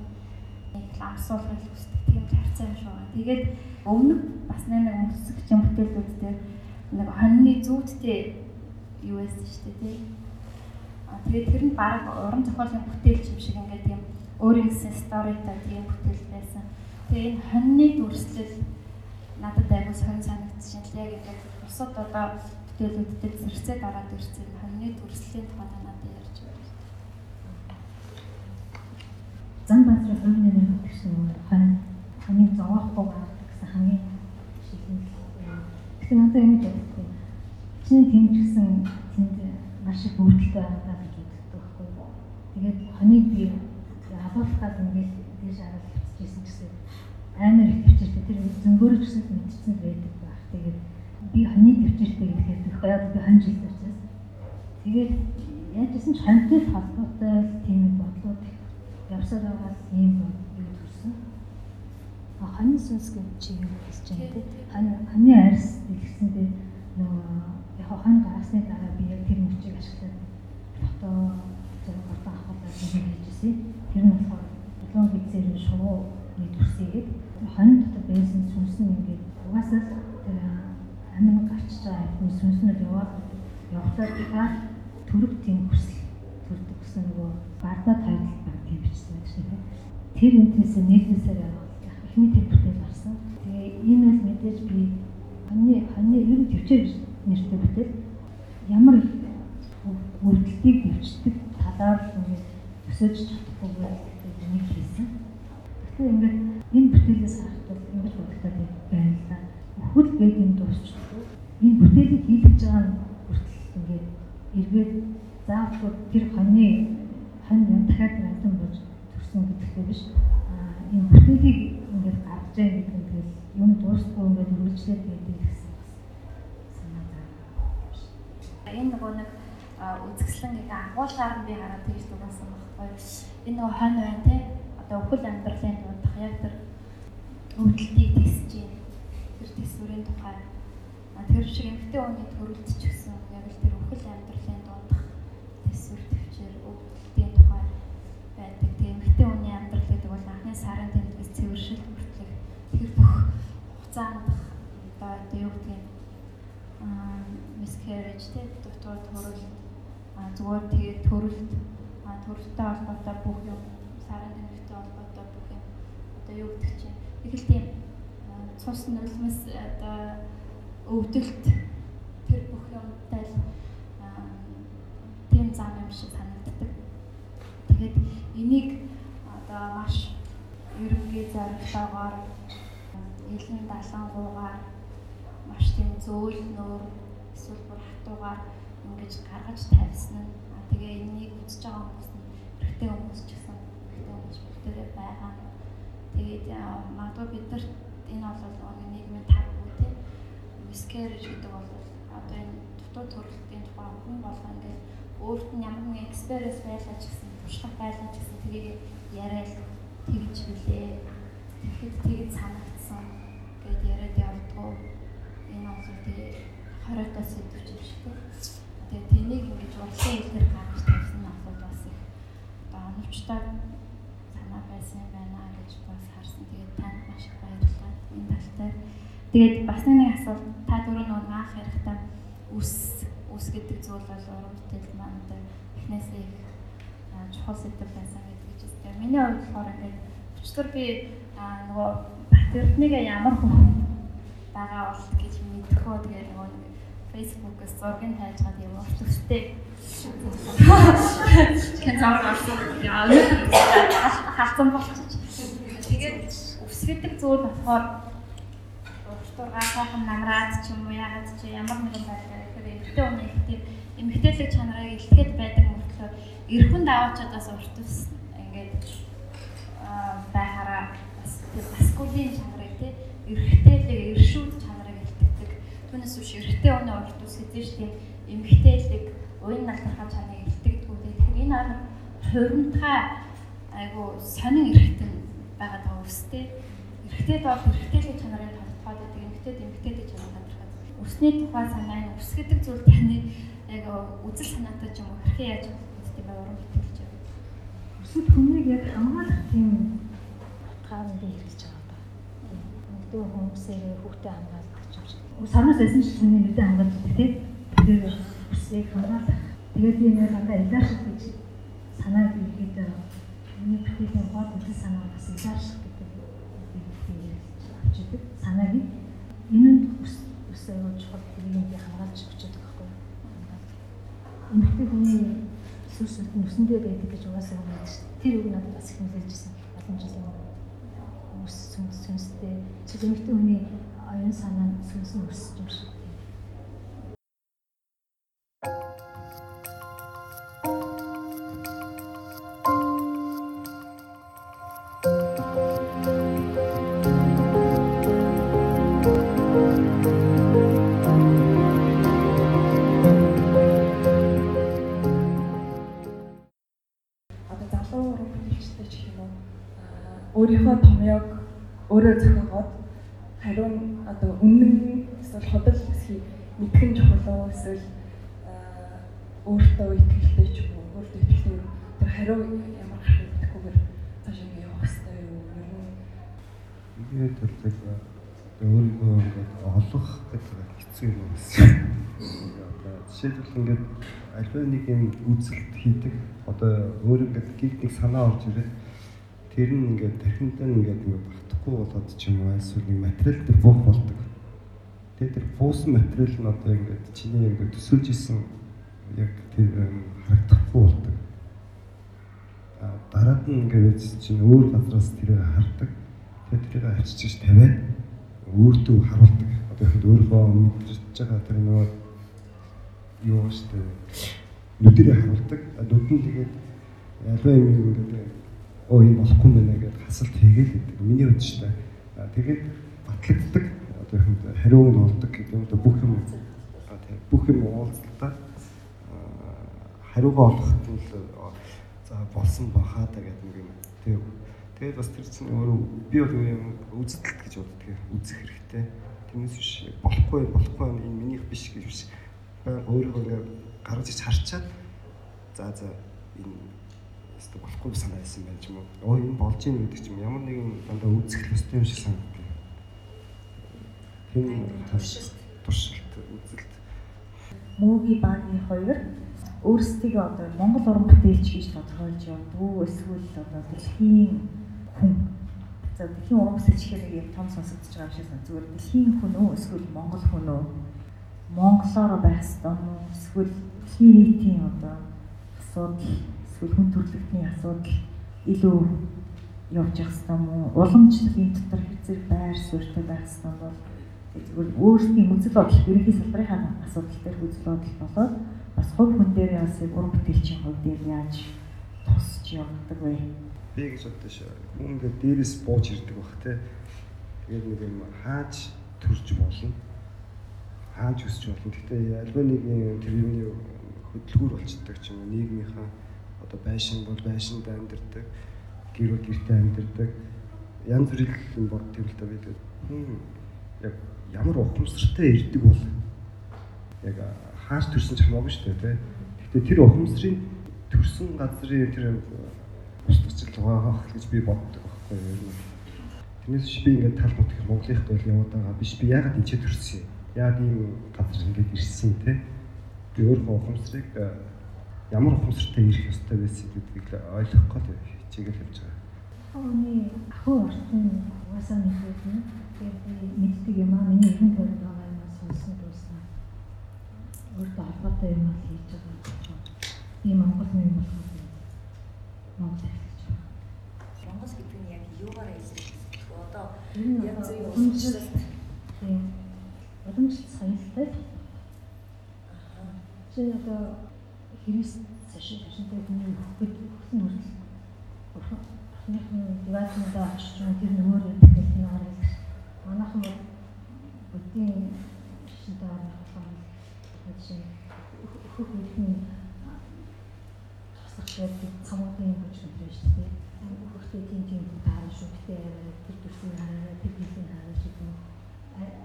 амсуулгыг хүсдэг тийм харьцаа юм шиг байна. Тэгээд өмнө бас нэг үнсэг чинь бүтээлүүд дээр нэг хоньны зүүдтэй юу байсан шүү дээ тийм. А тэгээд тэр нь баг уран зохиолын бүтээлч юм шиг ингээд тийм өөрийн гэсэн сторитой тийм бүтээл байсан. Тэгээ энэ хоньны дүрслэл надад аягүй сонь санагдчихээн л яг ингээд бусад одоо бүтээлүүдтэй зэрцээ дараад ирсэн хоньны дүрслэлийн тухай надад ярьж байна. Зан баазрын хувийн нэр гэсэн хонь хоньыг зовоохгүй гаргадаг гэсэн хамгийн шилэн. Тэгэхээр надад юм боддог. Чиний тэмч гэсэн тэнд маш их өвдөлтөй байгаа гэж үздэг байхгүй. Тэгээд хоньыг би халуулахад ингээд тийш хараад хөвчихсэн гэсэн амар их төвчтэй тэр зөнгөөрч гэсэн мэдсэн байдаг баг. Тэгээд би хоньны төвчтэй гэхээр тэгэхгүй яа би хонь жил учраас. Тэгээд яажсэн ч хоньтой холбоотой тийм бодлууд явсаар байгаас ийм төрсөн. А хоньны сүнс гэж чи юу хэлж байгаа тийм. Хонь хоньны арьс дэлгэсэндээ нөгөө яг хонь гарсны дараа би яг тэр мөчийг ашиглаад фото зэрэг гортон авахлаа гэж хэлжсэн. Тэр нь болохоор долоон гизээр шувуу нэг төрсөйгээд хонь дотор байсан сүнс нь ингээд угаасаа тэр амин гарчиж байгаа юм сүнснүүд яваад явахлаа төрөг тийм хүсэл төрдөг гэсэн нөгөө бардаа тайлбар тийм бичсэн шиг тийм. Тэр энэс нийлнэсээр яваад эхний бүтээл гарсан. Тэгээ энэ бол мэдээж би хоньны хоньны ер нь төвчээр нэртэй бүтээл ямар өвдөлтийг дэвчдэг талаар ингээд өсөж чадахгүй нэг хийсэн. Тэгэхээр ингээд энэ бүтээлээс харахад ингэж бодлоо да. Өхөл гэдгийн дуусчдаг. Энэ бүтээлийг хийлгэж байгаа нь хүртэл ингээд эргээд заавал тэр хоньны хонь дахиад амтан болж төрсөн гэдэгтэй биш. Аа энэ бүтээлийг гаргаж байгаа гэдэг нь тэгэл юм дуусахгүй ингээд үргэлжлээд байдаг гэсэн энэ нөгөө нэг үзэсгэлэн гэх агуулгаар нь би хараад тэгж дууссан байхгүй. Энэ нөгөө хонь байна те. Одоо өхөл амьдралын дуудах яг тэр өвдөлтийг тесж чинь тэр төсвөрийн тухай тэр шиг эмгтэй хүний төрөлд ч гэсэн хугацаанд одоо юу гэдгийг miscarriage те дутуу төрөл зүгээр тэгээ төрөлт төрөлттэй холбоотой бүх юм сарын тэмдэгтэй холбоотой бүх юм одоо юу гэдэг чинь их л тийм цус нулимс одоо өвдөлт тэр бүх юмтай л тийм зам юм шиг санагддаг. Тэгээд энийг одоо маш ерөнхий зорилгоогоор элен далангуугаар маш тийм зөөл нөр эсвэл бүр хатуугаар ингэж гаргаж тавьсан нь тэгээ энийг үзэж байгаа хүмүүс нь эрэгтэй хүмүүс ч гэсэн эрэгтэй хүмүүс бүгдээрээ байгаа. Тэгээд магадгүй бид нарт энэ бол нэг нийгмийн тав үү тийм miscarriage гэдэг бол одоо энэ дутуу төрөлтийн тухай хүн болгоо ингээд өөрт нь ямар нэгэн experience байлаа ч гэсэн туршлага байлаа ч гэсэн тэрийг яриад тэгж билээ. Тэгэхэд тэгж санагдсан гэд яриад явдгоо энэ бол тэгээ хориотой сэдвч юм шиг тийм. Тэгээ тэнийг ингэж урлагийн хэлээр гаргаж тавьсан бол бас их одоо оновчтой санаа байсан юм байна гэж бас харсан. Тэгээд танд маш их баярлалаа энэ талтай. Тэгээд бас нэг асуулт та дөрөв нэг анх ярихдаа үс үс гэдэг зүйл бол уран бүтээл маань одоо эхнээсээ их чухал сэдв байсан гэдэг чинь. Тэгээд миний хувьд болохоор ингээд өчтөр би нөгөө Батэрднийг ямар хүн байгаа бол гэж мэдхөө тэгээд нөгөө Facebook-с зургийг хайжгаад юм өчтөртэй. Хэн зураг авсан яа халтсан болчих. Тэгээд үс гэдэг зүйл болохоор уртургаа сайхан намраад ч юм уу яагаад ч ямар нэгэн байдлаар ихээр эртний үний ихтэй эмгтээлэг чанарыг илтгэхэд байдаг мөртлөө эрхэм даваачдаас урт ус ингээд байхаараа бас маскулин чанарыг тий эрхтээлэг эршүүд чанарыг илтгэдэг. Түүнээс биш эрхтэй өнөө урт ус хэзээ ч тийм эмгтээлэг уян налдархаа чанарыг илтгэдэг үү. Тэгэхээр энэ ар хуримтгай айгу сонин эрхтэн байгаа даа үстэй. Эрхтэйд бол эрхтэйлэг чанарын тодорхойд байдаг. Эмгтээд эмгтээдэг чанар тодорхойд. Үсний тухай санаа нь үс гэдэг зүйл таны яг үзэл санаатай ч юм уу хэрхэн яаж үздэг бай уран бүтээлч. Өсөд хүнийг яг хамгаалах тийм хаан би хэрэгж байгаа ба. Нэгдүгээр хүмүүсээ хүүхдээ хамгаалдаг ч юм шиг. Санаас эсэн чинь хүний мэдээ хамгаалдаг тийм. Тэгээд үсийг хамгаалах. Тэгээд би нэг надад илэрших гэж санааг ихэд миний бүтэлийн гол үзэл санаа бас илэрших гэдэг авчихэд санааг энэ аюул чухал тэрийг би хамгаалж өгчээд байгаа байхгүй. Эмэгтэй хүний сүсэлт нь өсөндөө байдаг гэж угаасаа шүү. Тэр үг надад бас их нөлөөлжсэн. Эмэгтэй хүний оюун санаа сүнс нь өсөж юм шиг. өөрийнхөө ингээд төрлөг өөрийгөө ингээд олох гэдэг хэцүү юм байна. Одоо жишээлбэл ингээд альва нэг юм үзэлт хийдэг одоо өөр ингээд гиг нэг санаа орж ирээд тэр нь ингээд тархиндаа ингээд ингээд батхгүй болоод ч юм уу эсвэл нэг материал төр буух болдог. Тэгээд тэр буусан материал нь одоо ингээд чиний ингээд төсөөлж исэн яг тэр харагдахгүй болдог. Дараад нь ингээд чинь өөр газраас тэрийг хардаг. Тэгээд тэрийг ачиж тавиад өөртөө харуулдаг. Одоо ихэд өөрийнхөө мэдэрч байгаа тэр нөгөө юу штэ нүдэрээ харуулдаг. Нүд нь тэгээд альва юм ингээд оо энэ болохгүй мэнэ гэдээ хасалт хийгээл гэдэг. Миний хувьд та. Тэгээд батлагддаг. Одоо ихэнд хариу нь олдог гэдэг юм да бүх юм бүх юм уулзалтаа хариугаа олоход нь за болсон бахаа та гэдэг юм. Тэгээд бас тэр чинь өөрөө би бол юм үзэлт гэж боддог. Үзэх хэрэгтэй. Тиймээс биш болохгүй болохгүй энэ минийх биш гэж биш. Ингээ гаргаж ич харчаад за за энэ өстө болохгүй санаа байсан байж юм уу. Оо энэ болж ийн гэдэг чинь ямар нэгэн дандаа үзэх хөстэй юм шиг санагдав. Тийм туршилт туршилт үзэлт. Мууги бааны хоёр өөрсдөө одоо Монгол уран бүтээлч гэж тодорхойлж явдаг. Эсвэл одоо дэлхийн хүн за дэлхийн уран бүтээлч гэхээр юм том сонсогдож байгаа юм шиг сан. Зүгээр дэлхийн хүн үү эсвэл Монгол хүн үү? Монголоор байх ёстой юм уу? Эсвэл дэлхийн нийтийн одоо асуудал эсвэл хүн төрөлхтний асуудал илүү явж явах хэрэгтэй юм уу? Уламжлал энэ дотор хэзээ байр суурьтай байх хэрэгтэй бол зүгээр өөрсдийн үзэл бодол ерөнхий салбарын асуудал дээр үзэл бодол болоод бас хувь хүн дээр бас уран бүтээлчийн хувьд яаж тусч явдаг вэ? Би гэж боддоо шүү. Хүн ингээд дээрээс бууж ирдэг бах те. Тэгээд нэг юм хааж төрж болно. Хааж өсч болно. Гэхдээ альва нэг тэр юуны хөдөлгүүр болчдөг ч юм уу нийгмийнхаа одоо байшин бол байшинд амьдардаг, гэр бол гэртээ амьдардаг. Янз бүрийн бод төрөлтэй байдаг. Хүн яг ямар ухамсартай ирдэг бол яг хааш төрсөн ч хамаагүй шүү дээ, тэ. Гэхдээ тэр ухамсарын төрсөн газрын тэр устгачл байгаа гэж би боддог байхгүй юу. Тэрнээс биш би ингээд тал бот гэх Монголынх бол яваад байгаа биш би ягаад энэ ч төрсөн юм. Яг ийм газар ингээд ирсэн те. Би өөрөө ухамсарыг ямар ухамсартай ирэх ёстой байсан гэдгийг ойлгох гол хичээгээл явж байгаа. Ооны ахуй орчин угаасаа мэдээд нь тэгээд би мэддэг юм аа миний эргэн тойронд байгаа юм сонсон дуусна. Өөртөө холбоотой юм хийж байгаа. Тийм Монгол юм байгаа. Монгол гэдэг яг юугаараа илэрхийлэх вэ? Одоо янз бүрийн уламжлалт тийм. Уламжлалт соёлтой чинь одоо хэрэгс цашин цашинтай хүний хөхөд хөхсөн хүртэл Бурхныхын диваатнуудаа очиж юм тэр нөгөө гэдэг нь хараад манайхан бол буддийн шинтэй орох болохоор жишээ хөх хэлний тусах шиг цамуудын хүч өдрөө шүү дээ. Хөхтэй тийм тийм тэр төсвийн хараа хэлний хараа шиг юм.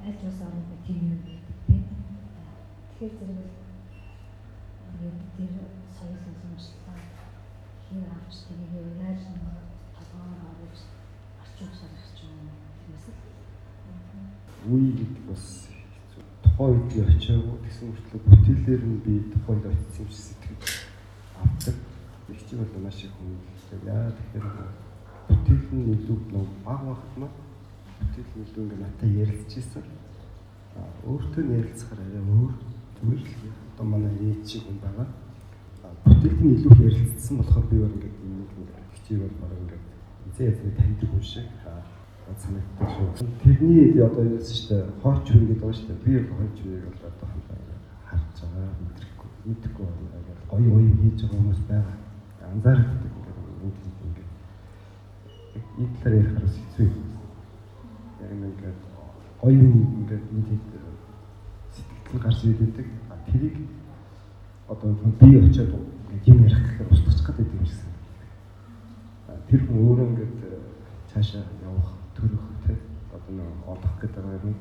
Аль бас орно тийм юм байдаг тийм. Тэгэхээр зэрэг тэгээд тэр соёл уламжлалаа хин авч тэгээд яаж нэг толгоор оруулж орчин шарах юм юмээс үе гэдэг бас тухайн үед би очиагүй тэгсэн мөртлөө бүтээлээр нь би тухайн үед очсон юм шиг сэтгэл авдаг. Их чи бол маш их хүн яа тэгэхээр бүтээл нь илүү нэг баг багт нь бүтээл нь илүү ингээ надад ярилцчихсан. А өөртөө ярилцахаар арай өөр зүгээр л одоо манай ээж шиг хүн байгаа. Бүтээлд нь илүү ярилцсан болохоор би бол ингээ нэг хичээл бол баг ингээ эзэн эзэн таньдаг хүн шиг санагддаг шүү. Тэрний одоо шүү дээ. Хооч үе гэдэг байгаа шүү дээ. Би хооч үеийг бол одоо харж байгаа мэдрэхгүй мэдхгүй байна. Гоё гоё хийж байгаа хүмүүс байгаа. Анзаардаг ингээд нэг ингээд ийм талаар ярихаар хэцүү юм. Яг ингээд гоё ингээд нэг сэтгэл гарч ирдэг. Тэрийг одоо би очиод юм ярих гэхээр устгах гэдэг юм шиг. Тэр хүн өөрөө ингээд цаашаа явах төрөх тий одоо нэг олох гэдэг юм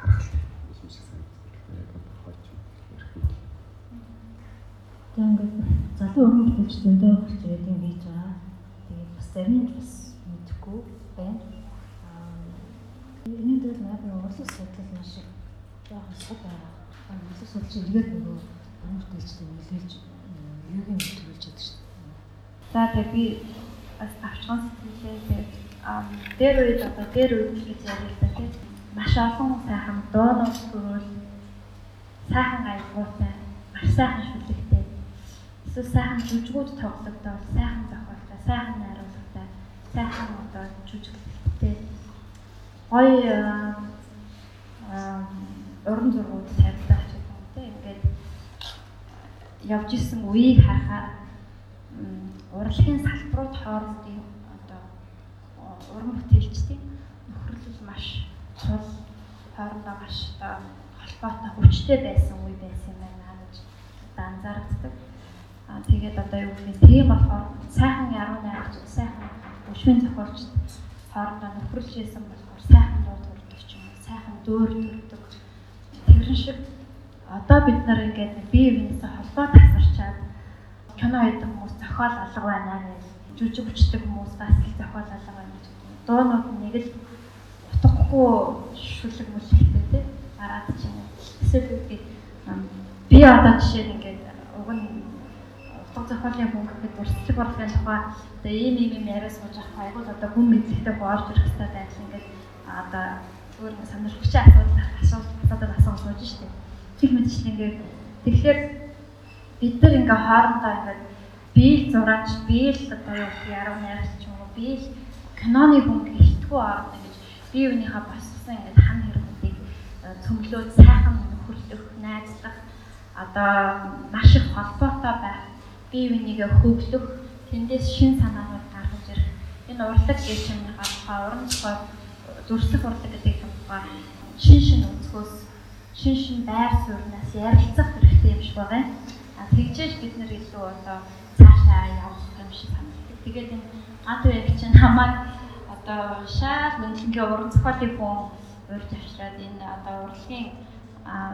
харах юм шиг санагддаг. Хооч ярих юм. Тэгээ ингээд залуу өргөн бүтээлч зөндөө гарч ирээд юм хийж байгаа. Зарим нь бас мэдэхгүй байна. Аа энэ дээр нэг урлаг судлал маш их яг сул байгаа. Урлаг судлал эргээд нөгөө өргөн бүтээлчтэй нөлөөлж юуг нь төлөвлөж чаддаг шүү дээ. За тэгээ би бас авчхан сэтгэлээ дээр үед одоо дээр үед гэж ярилдаа тийм маш олон сайхан доонос төрөл сайхан аягуутай маш сайхан шүлэгтэй эсвэл сайхан жүжгүүд тоглогдоод сайхан зохиолтой сайхан найруулгатай сайхан одоо жүжиглэлтэй гоё уран зургууд тавьдаг ч юм уу тийм ингээд явж исэн үеийг харахаар урлагийн салбарууд хоорондын уран бүтээлчдийн нөхөрлөл маш чул хоорондоо маш одоо холбоотой хүчтэй байсан үе байсан юм байна гэж одоо анзаардаг. Аа тэгээд одоо юу гэх юм тийм болохоор сайхан яруу найрагч сайхан өшмийн зохиолч хоорондоо нөхөрлж байсан болохоор сайхан дуу төрдөг ч юм уу сайхан дөөр төрдөг. Тэрэн шиг одоо бид нар ингээд бие биенээсээ холбоо тасарчаад кино хийдэг хүмүүс зохиол алга байна гэж жүжиг хүчтэй хүмүүс бас л зохиол алга байна дуунууд нэг л утгагүй шүлэг мүлэгтэй тий гараад ч юм уу. Эсвэл би одоо жишээ нь ингээд уг нь утга зохиолын хүн гэхэд урсгалыг борлогын тухай одоо ийм ийм юм яриа сууж авах айгуул одоо хүн мэдлэгтэй боорж ирэх хэрэгтэй байх ингээд одоо өөр нэг сонирхогчтой асуудал асуулт асуудал асууж сууж штеп. Тэр мэтчил ингээд тэгэхээр бид нар ингээ хоорондоо ингээд биел зураач биел одоо юу яруу найрч ч юм уу биел киноны хүн гэлтгүү орно гэж бие биенийхээ боссон ингээд хан хэрэгүүдийг цөмлөөд сайхан нөхөрлөх, найзлах одоо маш их холбоотой байх, бие бинийгээ хөвлөх, тэндээс шин санаанууд гаргаж ирэх. Энэ урлаг гэж юм тухай уран зохиол зурслах урлаг гэдэг юм тухай шин шин өнцгөөс шин шин байр сууриас ярилцах хэрэгтэй юм шиг байгаа. А тэгжээж бид нэр илүү одоо цаашаа явах юм шиг санагдав. Тэгээд энэ гад байх чинь намайг одоо шал мөнгөний уран зохиолын хүн урьж авчраад энэ одоо урлагийн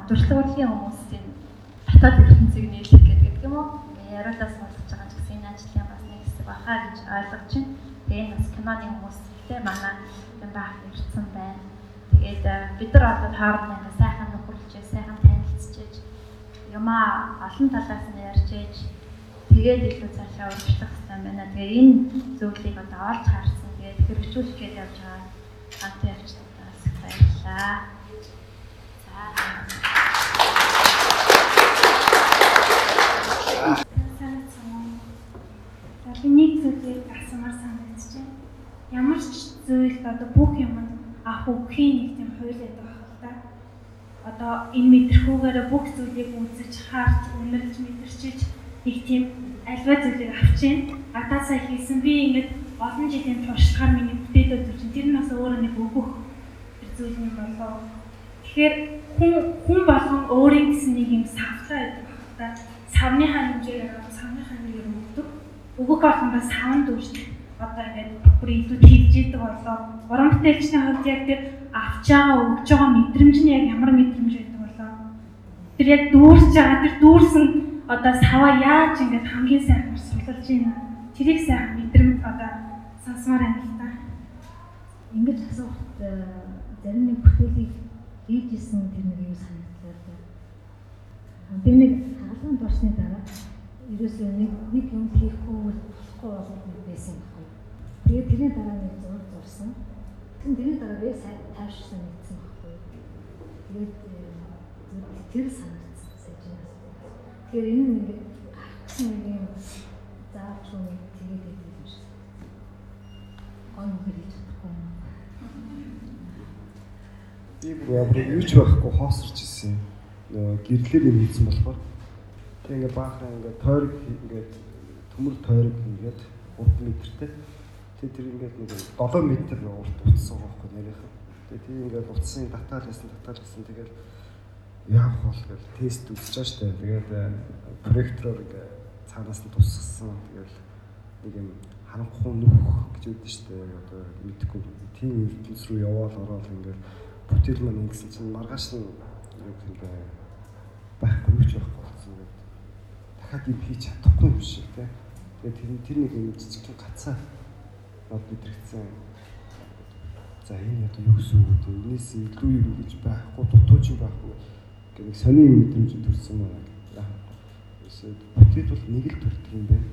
дуршлаг урлагийн хүмүүсийн татаад ертөнцийг нийлэх гэдэг юм уу? Яриулаас сонсож байгаа ч гэсэн энэ ажлын бас нэг хэсэг бахаа гэж ойлгож байна. Тэгээ энэ бас киноны хүмүүстэй манай энэ баах ирсэн байна. Тэгээд бид нар одоо хоорондоо сайхан нөхөрлөж, сайхан танилцчихэж юмаа олон талаас нь ярьж ээж тэгээд илүү цаашаа өргөжлөх хэрэгтэй байна. Тэгээ энэ зүйлийг одоо олж харсан тэгээд хэрэгжүүлэх гэж явж байгаа хамтын явцдаас баярлалаа. За. Нэг зүйлийг асуумаар санагдаж байна. Ямар ч зүйлд одоо бүх юмд авах өгөхийн нэг тийм хууль байдаг байна л да. одоо энэ мэдрэхүүгээр бүх зүйлийг үзэж харж үнэлж мэдэрчиж нэг тийм альва зүйлийг авч ийн. А та сая хийсэн би ингэж олон жилийн туршлагаар миний бүтээлүүд үзэж тэр нь бас өөрөө нэг өгөх зүйл юм болоо. Тэгэхээр хүн хүн болгон өөрийн гэсэн нэг юм савлаа байдаг та савныхаа хэмжээгээр савныхаа хэмжээгээр өгдөг. Өгөх болгондоо савн дүүждэг. Одоо ингээд бүр илүү тэлж идэг болоо. Уран бүтээлчний хувьд яг тэр авч байгаа өгж байгаа мэдрэмж нь яг ямар мэдрэмж байдаг болоо. Тэр яг дүүрч байгаа тэр дүүрсэн одоо саваа яаж ингээд хамгийн сайн суулж байна. Тэрийг сайн мэдрэмж одоо сонсомоор байна л та. Ингэж асуухад зарим нэг бүтээлийг хийжсэн тэр нэг юм санагдлаа. Би нэг хаалганд орсны дараа ерөөсөө нэг нэг юм хийхгүй болохгүй болоод байсан байхгүй. Тэгээд тэрний дараа нэг зураг зурсан. Тэгсэн тэрний дараа би сайн тайвширсан нэгдсэн байхгүй. Тэгээд тэр санагдсан сэжнээс. Тэгэхээр энэ нэг гарсан нэг юм заавч хүн тэгээд байдаг юм шиг. Гон хэлж чадахгүй юм. Би бүр ямар юу ч байхгүй хоосорч ирсэн. Гэрлэр юм хийсэн болохоор тэг ингээ баахаа ингээ тойрог ингээд төмөр тойрог ингээд 3 метртэй. Тэг тэр ингээд нэг 7 метр урт утсан байхгүй нэрийнх. Тэг тийм ингээд утсан татаал байсан татаал гэсэн тэгэл яах бол гэж тест үзэж штэ. Тэгээд проектороор ингээ цаанаас нь тусгасан. Тэгэл нэг юм харанхуй нүх гэж үүдэн штэ. Одоо мэдхгүй тийм ертөнц рүү яваал ороод ингээд бүтээл маань ингэсэн чинь маргааш нь юу гэх юм бэ байхгүй ч байхгүй. Дахиад юм хийж чадахгүй юм шиг те. Тэгээд тэр нэг юм жижиг гацаа нод мэдрэгцэн. За энэ одоо юу гэсэн үг вэ? Энээс илүү юм гэж байхгүй дутууч байхгүй гэх нэг сони юм мэдрэмж төрсэн байна. Эсвэл бүтээл бол нэг л төрдөг юм байна.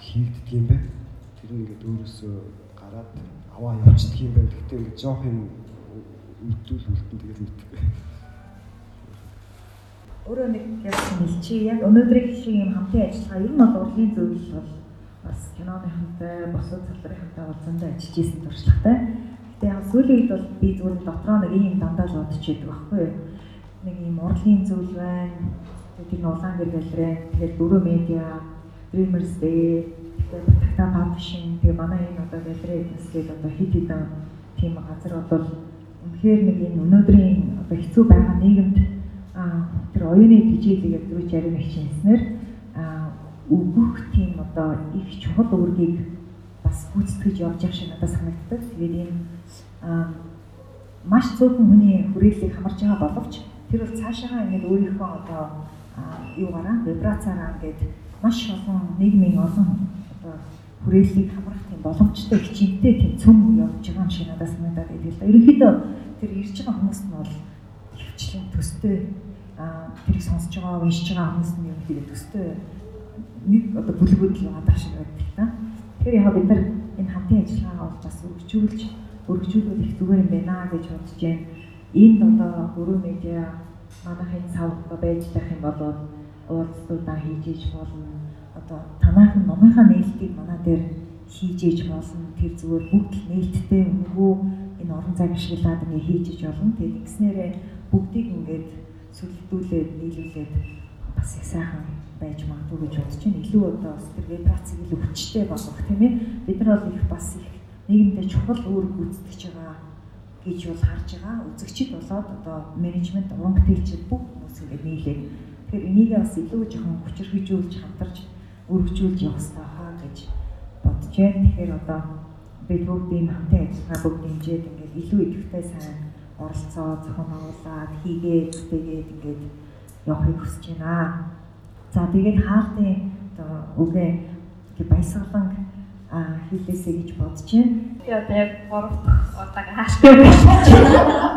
Хийгддэг юм байна. Тэр нь ингээд өөрөөсөө гараад аваа явчихдаг юм байна. Гэхдээ ингээд жоох юм үлдүүл үлдэн тэгэл мэдгүй. Өөрөө нэг яасан хэлчи яг өнөөдрийн шиг юм хамтын ажиллагаа ер нь бол урлагийн зөвлөл бол бас киноныхантай босод салбарынхантай уулзсандаа ажиллаж исэн туршлагатай. Гэтэ яг сүүлийн үед бол би зүгээр дотроо нэг юм дандаа л бодож байдаг байхгүй юу? Нэг юм урлагийн зөвлөл байна. Тэр нь улаан гэр галерей, тэгээд дөрөв медиа, Dreamers Day, тэгээд Батагта Publishing, тэгээд манай энэ одоо галерей нэслээд одоо хит хитэн тийм газар бол үнэхээр нэг энэ өнөөдрийн одоо хэцүү байгаа нийгэмд тэр оюуны тижээлийг түрүү жарим хичээснээр өгөх тийм одоо их чухал үүргийг бас гүйцэтгэж явж явах шиг надад санагддаг. Тэгээд энэ маш цөөхөн хүний хүрээллийг хамарч байгаа боловч тэр бол цаашаа ингээд өөрийнхөө одоо юугаараа вибрацаараа ингээд маш олон нийгмийн олон одоо хүрээллийг хамрах тийм боломжтой хичээлтэй тийм цөм явж байгаа юм шиг надад санагдаад байдаг л да. Ерөнхийдөө тэр ирж байгаа хүмүүст нь бол хөвчлэн төстэй тэрийг сонсож байгаа уншиж байгаа хүмүүс нь ерөнхийдөө төстэй нэг одоо бүлгүүд л байгаа шиг байдаг та. Тэгэхээр яг бид нар энэ хамтын ажиллагаа болж бас өргөжүүлж өргөжүүлвэл их зүгээр юм байна гэж бодож байна. Энд одоо гөрөө медиа манайхын цав байж байх юм бол уулзлуудаа хийж иж болно. Одоо танаахан номынхаа нээлтийг манай дээр хийж иж болно. Тэр зүгээр бүгд нээлттэй өнгөө энэ орон зай ашиглаад ингээ хийж иж болно. Тэгээд ингэснээрээ бүгдийг ингээд сүлдүүлээд нийлүүлээд бас их сайхан байж магадгүй гэж бодож байна. Илүү одоо бас тэр вибрацийг илүү хүчтэй болгох тийм ээ. Бид нар бол их бас их нийгэмдээ чухал үүрэг гүйцэтгэж байгаа гэж бол харж байгаа. Үзэгчид болоод одоо менежмент, уран бүтээлчид бүх хүмүүс ингээд нийлээд тэгэхээр энийг бас илүү жоохон хүчрхижүүлж хамтарч өргөжүүлж явах хэрэгтэй хаа гэж бодож байна. Тэгэхээр одоо бид бүгдийн хамтын ажиллагаа бүгд хэмжээд ингээд илүү идэвхтэй сайн оролцоо зохион байгуулад хийгээд тэгээд ингээд явахыг хүсэж байна. За тэгээд хаалтын одоо үгээ баясгалан хийлээсэй гэж бодож байна. Би одоо яг 3 дахь удааг хааштай гэж байна.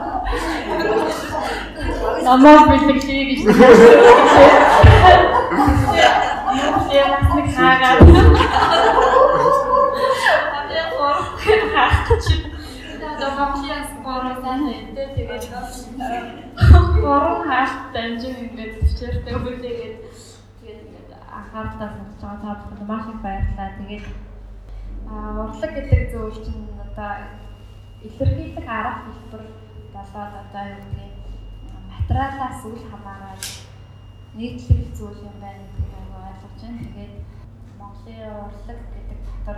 Намаа бэлтгэе гэж байна. Яг нэг хаагаад. Одоо 3 дахь хаах чинь Домоклиас бороосан хэвдээ тэгээд бороо хаалт дамжин ингээд төвчээртэй хүлээгээд тэгээд ингээд анхаарлаа сонсож байгаа та бүхэнд маш их баярлалаа. Тэгээд аа урлаг гэдэг зүйл чинь одоо илэрхийлэх арга хэлбэр болоод одоо юу гэдэг материалаас үл хамааран нийтлэг зүйл юм байна аягүй ойлгож байна. Тэгээд Монголын урлаг гэдэг дотор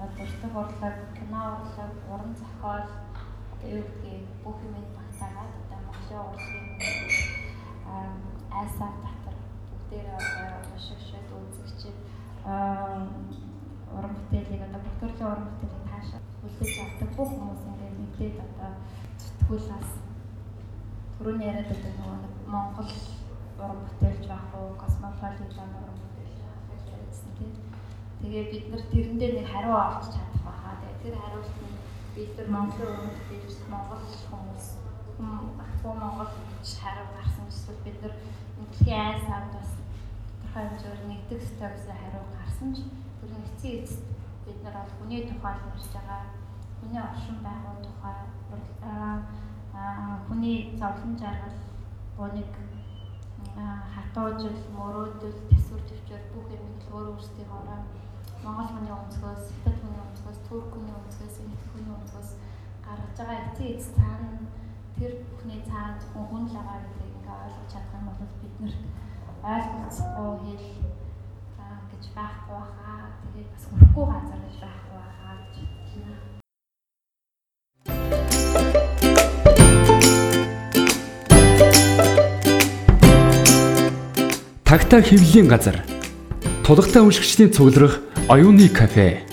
дуртай урлаг, кино урлаг, уран зохиол юу гэдгийг бүх юм багтаагаад одоо Монголын урлагийн айсаар дотор бүгдээрээ одоо уншигчд, үзэгчд уран бүтээлийг одоо бүх төрлийн уран бүтээлийг таашаа үлдээж авдаг бүх хүмүүс ингээд мэдээд одоо сэтгүүлээс түрүүний яриад байдаг нөгөө Монгол уран бүтээлч байх уу, космополитен уран бүтээлч байх уу гэсэн тийм. Тэгээ бид нар тэрэндээ нэг хариу авч чадах байхаа. Тэгээ тэр хариулт нь бид нар Монголын уран бүтээлч Монгол хүмүүс багтуу Монгол хариу гарсан гэсэн бид нар дэлхийн айс авд бас тодорхой хэмжээгээр нэгдэх ёстой гэсэн хариу гарсан ч тэр нэгцэн эцэст бид нар бол хүний тухай ярьж байгаа. Хүний оршин байгуулалт тухай хүний зовлон жаргал буныг хатуужил, мөрөөдөл, төсвөр төвчөр бүх юм өөр өөрсдийнхөө Монгол хүний өнцгөөс, Хятад хүний өнцгөөс, Турк хүний өнцгөөс, Индик хүний өнцгөөс гаргаж байгаа эцсийн эц цаана тэр бүхний цаана зөвхөн хүн л байгаа гэдгийг ингээ ойлгож чадах юм бол биднэрт ойлголцохгүй хэл гэж байхгүй байхаа. Тэгээд бас хүрэхгүй газар гэж байхгүй байхаа гэж хэлнэ. Тагтаа хэвлэлийн газар. Тулгатай уншигчдийн цугларах оюуны кафе.